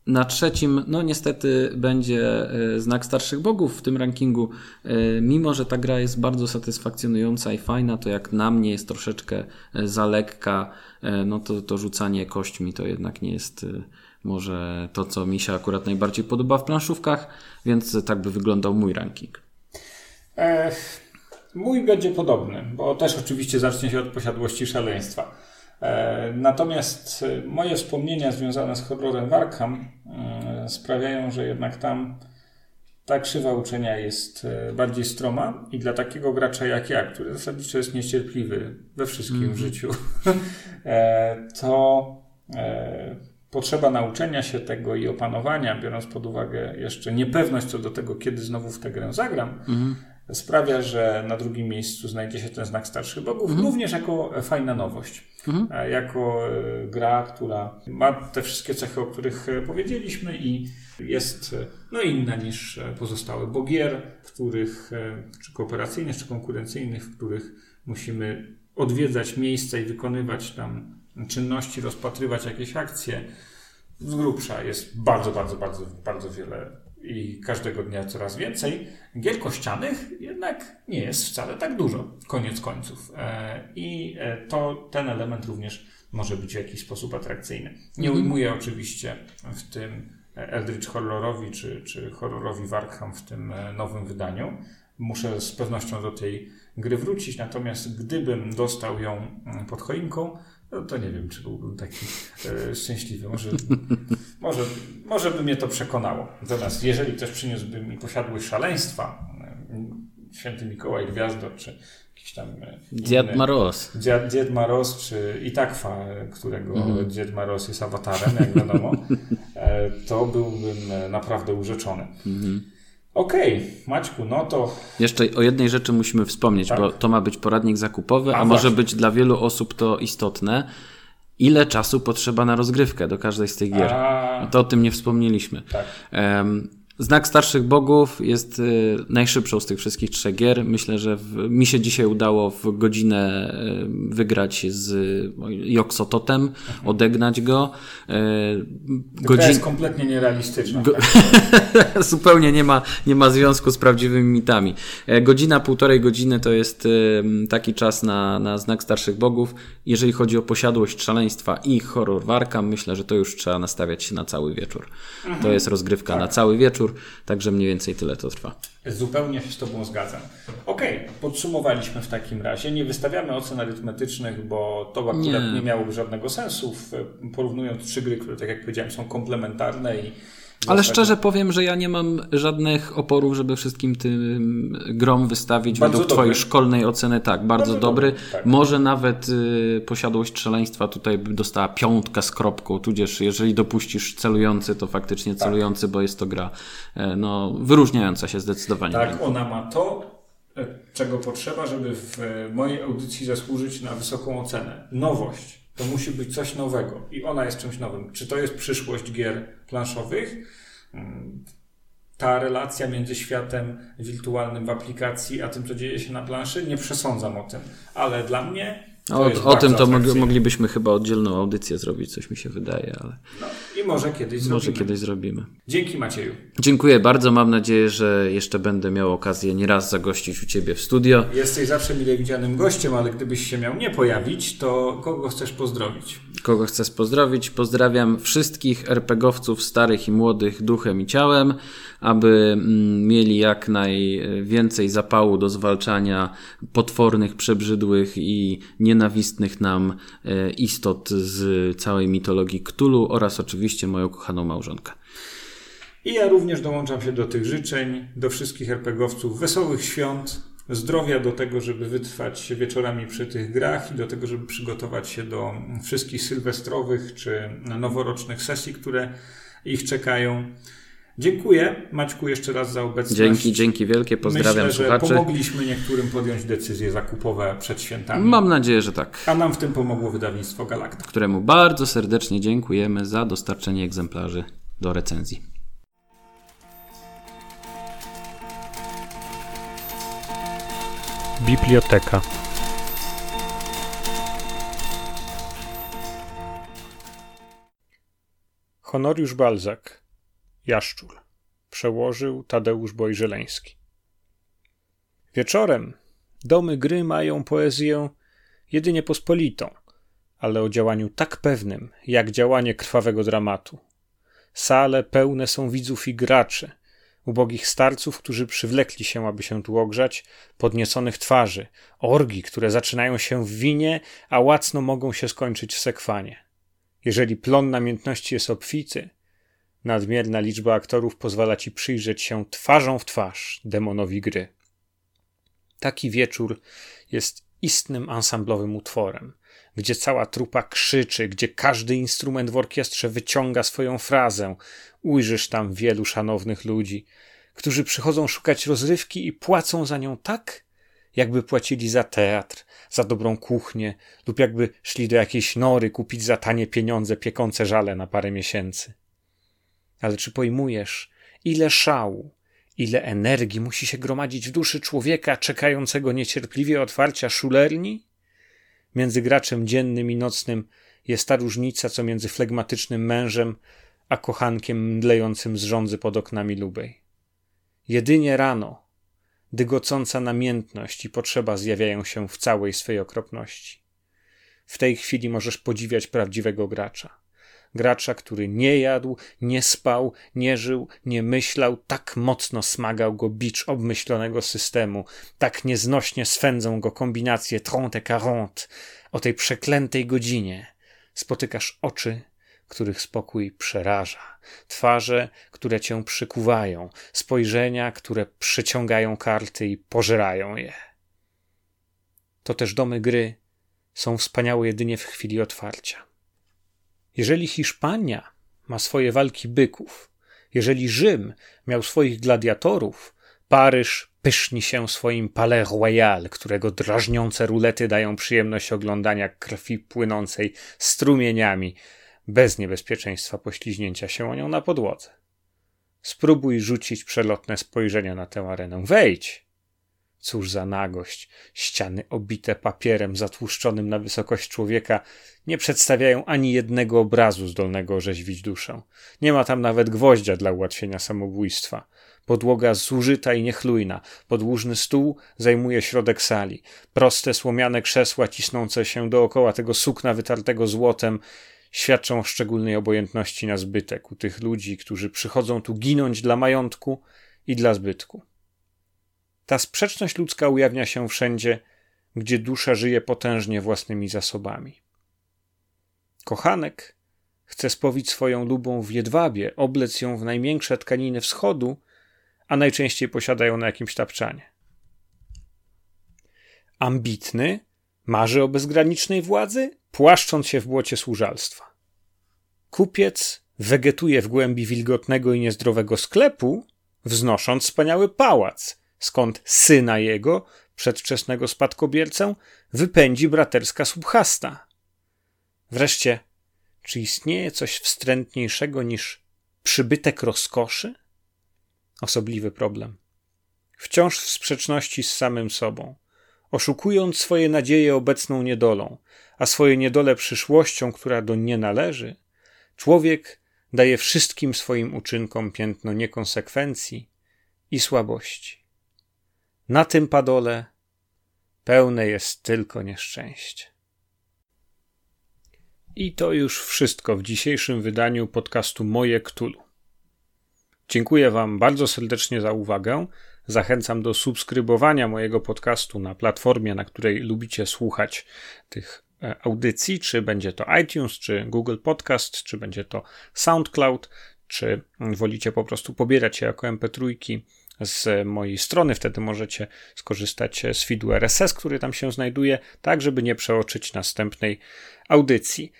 Na trzecim, no niestety, będzie e, znak starszych bogów w tym rankingu. E, mimo, że ta gra jest bardzo satysfakcjonująca i fajna, to jak na mnie jest troszeczkę e, za lekka, no to, to rzucanie kośćmi to jednak nie jest może to, co mi się akurat najbardziej podoba w planszówkach, więc tak by wyglądał mój ranking. Mój będzie podobny, bo też oczywiście zacznie się od posiadłości szaleństwa. E, natomiast e, moje wspomnienia związane z horrorem Warkham e, sprawiają, że jednak tam ta krzywa uczenia jest bardziej stroma i dla takiego gracza jak ja, który zasadniczo jest niecierpliwy we wszystkim mm. w życiu, to potrzeba nauczenia się tego i opanowania, biorąc pod uwagę jeszcze niepewność co do tego, kiedy znowu w tę grę zagram, mm sprawia, że na drugim miejscu znajdzie się ten znak starszych bogów, mhm. również jako fajna nowość. Mhm. E, jako e, gra, która ma te wszystkie cechy, o których e, powiedzieliśmy i jest no, inna niż pozostałe bogier, których, czy kooperacyjnych, czy konkurencyjnych, w których musimy odwiedzać miejsca i wykonywać tam czynności, rozpatrywać jakieś akcje. Z grubsza jest bardzo, bardzo, bardzo, bardzo wiele i każdego dnia coraz więcej. Gier kościanych jednak nie jest wcale tak dużo, koniec końców. E, I e, to, ten element również może być w jakiś sposób atrakcyjny. Nie mhm. ujmuję oczywiście w tym Eldritch Horrorowi czy, czy horrorowi Warkham w tym e, nowym wydaniu. Muszę z pewnością do tej gry wrócić, natomiast gdybym dostał ją mm, pod choinką, no to nie wiem, czy byłbym taki e, szczęśliwy. Może, może, może by mnie to przekonało. Natomiast jeżeli ktoś przyniósłby mi posiadłość szaleństwa, e, święty Mikołaj Gwiazdor, czy jakiś tam... E, Dziad Maros. Dziad, Dziad Maros, czy Itakwa, którego mhm. Dziad Maros jest awatarem, jak wiadomo, e, to byłbym naprawdę urzeczony. Mhm. Okej, okay, Maćku, no to. Jeszcze o jednej rzeczy musimy wspomnieć, tak? bo to ma być poradnik zakupowy, a, a może być dla wielu osób to istotne. Ile czasu potrzeba na rozgrywkę do każdej z tych gier? A... To o tym nie wspomnieliśmy. Tak. Um, Znak Starszych Bogów jest y, najszybszą z tych wszystkich trzech gier. Myślę, że w, mi się dzisiaj udało w godzinę y, wygrać z Joksototem, mhm. odegnać go. Y, Godzin... jest kompletnie nierealistyczna. Go... Tak? Zupełnie nie ma, nie ma związku z prawdziwymi mitami. E, godzina, półtorej godziny to jest taki czas na, na Znak Starszych Bogów. Jeżeli chodzi o posiadłość szaleństwa i horror warka, myślę, że to już trzeba nastawiać się na cały wieczór. Mhm. To jest rozgrywka tak. na cały wieczór także mniej więcej tyle to trwa. Zupełnie się z Tobą zgadzam. Ok, podsumowaliśmy w takim razie. Nie wystawiamy ocen arytmetycznych, bo to akurat nie, nie miałoby żadnego sensu, porównując trzy gry, które, tak jak powiedziałem, są komplementarne i ale szczerze powiem, że ja nie mam żadnych oporów, żeby wszystkim tym grom wystawić bardzo według dobry. Twojej szkolnej oceny. Tak, bardzo, bardzo dobry. dobry. Tak. Może nawet y, posiadłość szaleństwa tutaj by dostała piątkę z kropką, tudzież jeżeli dopuścisz celujący, to faktycznie tak. celujący, bo jest to gra e, no, wyróżniająca się zdecydowanie. Tak, ona ma to, e, czego potrzeba, żeby w mojej audycji zasłużyć na wysoką ocenę. Nowość to musi być coś nowego i ona jest czymś nowym. Czy to jest przyszłość gier planszowych? Mm, ta relacja między światem wirtualnym w aplikacji, a tym, co dzieje się na planszy, nie przesądzam o tym, ale dla mnie o, o tym to moglibyśmy chyba oddzielną audycję zrobić, coś mi się wydaje, ale. No, I może kiedyś zrobimy. Może kiedyś zrobimy. Dzięki Macieju. Dziękuję bardzo. Mam nadzieję, że jeszcze będę miał okazję nieraz zagościć u Ciebie w studio. Jesteś zawsze mile widzianym gościem, ale gdybyś się miał nie pojawić, to kogo chcesz pozdrowić? Kogo chcesz pozdrowić? Pozdrawiam wszystkich RPGowców starych i młodych duchem i ciałem aby mm, mieli jak najwięcej zapału do zwalczania potwornych, przebrzydłych i nienawistnych nam e, istot z całej mitologii Ktulu oraz oczywiście moją kochaną małżonkę. I ja również dołączam się do tych życzeń, do wszystkich RPGowców wesołych świąt, zdrowia do tego, żeby wytrwać wieczorami przy tych grach i do tego, żeby przygotować się do wszystkich sylwestrowych czy noworocznych sesji, które ich czekają. Dziękuję Maćku jeszcze raz za obecność. Dzięki, dzięki wielkie, pozdrawiam Myślę, słuchaczy. że pomogliśmy niektórym podjąć decyzje zakupowe przed świętami. Mam nadzieję, że tak. A nam w tym pomogło wydawnictwo Galakta. Któremu bardzo serdecznie dziękujemy za dostarczenie egzemplarzy do recenzji. Biblioteka. Honoriusz Balzak, Jaszczur. Przełożył Tadeusz Bojżeleński. Wieczorem domy gry mają poezję jedynie pospolitą, ale o działaniu tak pewnym, jak działanie krwawego dramatu. Sale pełne są widzów i graczy, ubogich starców, którzy przywlekli się, aby się tu ogrzać, podnieconych twarzy, orgi, które zaczynają się w winie, a łacno mogą się skończyć w sekwanie. Jeżeli plon namiętności jest obfity, nadmierna liczba aktorów pozwala ci przyjrzeć się twarzą w twarz demonowi gry. Taki wieczór jest istnym ansamblowym utworem, gdzie cała trupa krzyczy, gdzie każdy instrument w orkiestrze wyciąga swoją frazę. Ujrzysz tam wielu szanownych ludzi, którzy przychodzą szukać rozrywki i płacą za nią tak, jakby płacili za teatr, za dobrą kuchnię, lub jakby szli do jakiejś nory kupić za tanie pieniądze piekące żale na parę miesięcy. Ale czy pojmujesz, ile szału, ile energii musi się gromadzić w duszy człowieka czekającego niecierpliwie otwarcia szulerni? Między graczem dziennym i nocnym jest ta różnica, co między flegmatycznym mężem a kochankiem mdlejącym z rządzy pod oknami lubej. Jedynie rano dygocąca namiętność i potrzeba zjawiają się w całej swej okropności. W tej chwili możesz podziwiać prawdziwego gracza. Gracza, który nie jadł, nie spał, nie żył, nie myślał, tak mocno smagał go bicz obmyślonego systemu, tak nieznośnie swędzą go kombinacje trente quarante. O tej przeklętej godzinie spotykasz oczy, których spokój przeraża, twarze, które cię przykuwają, spojrzenia, które przyciągają karty i pożerają je. To też domy gry są wspaniałe jedynie w chwili otwarcia. Jeżeli Hiszpania ma swoje walki byków, jeżeli Rzym miał swoich gladiatorów, Paryż pyszni się swoim Palais Royal, którego drażniące rulety dają przyjemność oglądania krwi płynącej strumieniami, bez niebezpieczeństwa pośliźnięcia się o nią na podłodze. Spróbuj rzucić przelotne spojrzenia na tę arenę. Wejdź! Cóż za nagość! Ściany obite papierem zatłuszczonym na wysokość człowieka nie przedstawiają ani jednego obrazu zdolnego orzeźwić duszę. Nie ma tam nawet gwoździa dla ułatwienia samobójstwa. Podłoga zużyta i niechlujna, podłużny stół zajmuje środek sali. Proste słomiane krzesła cisnące się dookoła tego sukna wytartego złotem świadczą o szczególnej obojętności na zbytek u tych ludzi, którzy przychodzą tu ginąć dla majątku i dla zbytku. Ta sprzeczność ludzka ujawnia się wszędzie, gdzie dusza żyje potężnie własnymi zasobami. Kochanek chce spowić swoją lubą w jedwabie, oblec ją w najmiększe tkaniny wschodu, a najczęściej posiada ją na jakimś tapczanie. Ambitny marzy o bezgranicznej władzy, płaszcząc się w błocie służalstwa. Kupiec wegetuje w głębi wilgotnego i niezdrowego sklepu, wznosząc wspaniały pałac, skąd syna jego, przedwczesnego spadkobiercę, wypędzi braterska subhasta. Wreszcie, czy istnieje coś wstrętniejszego niż przybytek rozkoszy? Osobliwy problem. Wciąż w sprzeczności z samym sobą, oszukując swoje nadzieje obecną niedolą, a swoje niedole przyszłością, która do nie należy, człowiek daje wszystkim swoim uczynkom piętno niekonsekwencji i słabości. Na tym padole pełne jest tylko nieszczęście. I to już wszystko w dzisiejszym wydaniu podcastu Moje Ktulu. Dziękuję Wam bardzo serdecznie za uwagę. Zachęcam do subskrybowania mojego podcastu na platformie, na której lubicie słuchać tych e, audycji, czy będzie to iTunes, czy Google Podcast, czy będzie to SoundCloud, czy wolicie po prostu pobierać je jako MP3 z mojej strony. Wtedy możecie skorzystać z feedu RSS, który tam się znajduje, tak żeby nie przeoczyć następnej audycji.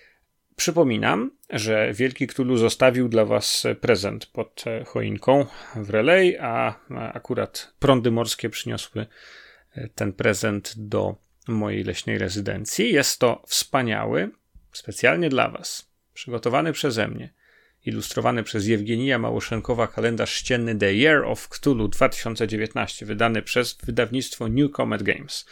Przypominam, że Wielki Ktulu zostawił dla Was prezent pod choinką w Relay, a akurat prądy morskie przyniosły ten prezent do mojej leśnej rezydencji. Jest to wspaniały, specjalnie dla Was, przygotowany przeze mnie ilustrowany przez Jewgenija Małoszenkowa kalendarz ścienny The Year of Cthulhu 2019, wydany przez wydawnictwo New Comet Games.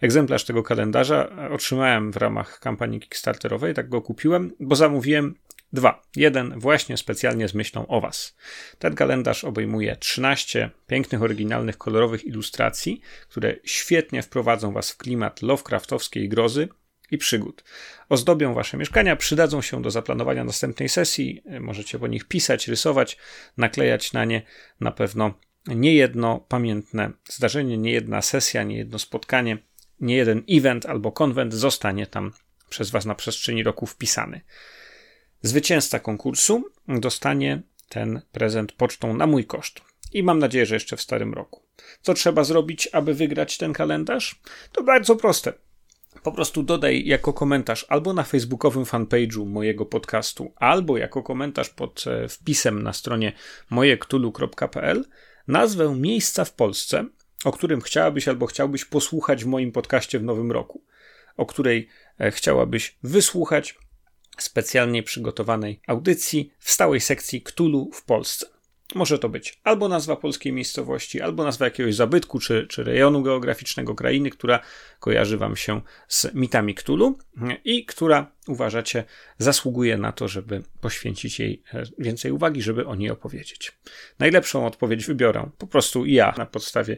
Egzemplarz tego kalendarza otrzymałem w ramach kampanii Kickstarterowej, tak go kupiłem, bo zamówiłem Dwa. Jeden właśnie specjalnie z myślą o Was. Ten kalendarz obejmuje 13 pięknych, oryginalnych, kolorowych ilustracji, które świetnie wprowadzą Was w klimat Lovecraftowskiej grozy i przygód. Ozdobią Wasze mieszkania, przydadzą się do zaplanowania następnej sesji. Możecie po nich pisać, rysować, naklejać na nie na pewno niejedno pamiętne zdarzenie, niejedna sesja, niejedno spotkanie, niejeden event albo konwent zostanie tam przez Was na przestrzeni roku wpisany. Zwycięzca konkursu dostanie ten prezent pocztą na mój koszt. I mam nadzieję, że jeszcze w starym roku. Co trzeba zrobić, aby wygrać ten kalendarz? To bardzo proste. Po prostu dodaj jako komentarz albo na facebookowym fanpage'u mojego podcastu, albo jako komentarz pod e, wpisem na stronie mojektulu.pl nazwę miejsca w Polsce, o którym chciałabyś albo chciałbyś posłuchać w moim podcaście w nowym roku, o której e, chciałabyś wysłuchać specjalnie przygotowanej audycji w stałej sekcji Ktulu w Polsce. Może to być albo nazwa polskiej miejscowości, albo nazwa jakiegoś zabytku czy, czy rejonu geograficznego krainy, która kojarzy Wam się z mitami Ktulu i która uważacie zasługuje na to, żeby poświęcić jej e, więcej uwagi, żeby o niej opowiedzieć. Najlepszą odpowiedź wybiorę po prostu ja na podstawie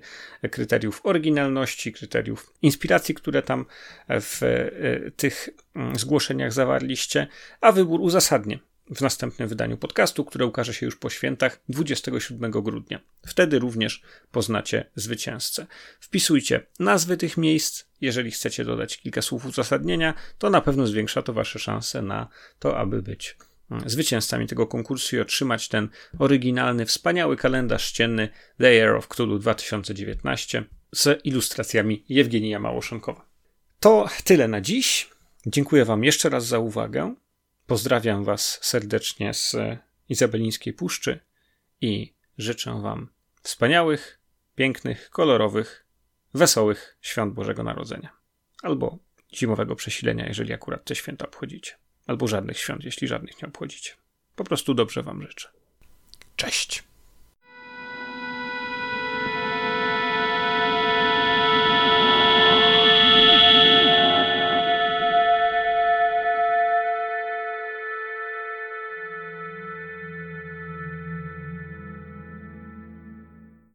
kryteriów oryginalności, kryteriów inspiracji, które tam w e, tych mm, zgłoszeniach zawarliście, a wybór uzasadnię w następnym wydaniu podcastu, które ukaże się już po świętach 27 grudnia. Wtedy również poznacie zwycięzcę. Wpisujcie nazwy tych miejsc. Jeżeli chcecie dodać kilka słów uzasadnienia, to na pewno zwiększa to Wasze szanse na to, aby być mm, zwycięzcami tego konkursu i otrzymać ten oryginalny, wspaniały kalendarz ścienny The Year of Cthulhu 2019 z ilustracjami Jewgenija Małoszenkowa. To tyle na dziś. Dziękuję Wam jeszcze raz za uwagę. Pozdrawiam Was serdecznie z Izabelińskiej Puszczy i życzę Wam wspaniałych, pięknych, kolorowych, wesołych świąt Bożego Narodzenia. Albo zimowego przesilenia, jeżeli akurat te święta obchodzicie. Albo żadnych świąt, jeśli żadnych nie obchodzicie. Po prostu dobrze Wam życzę. Cześć!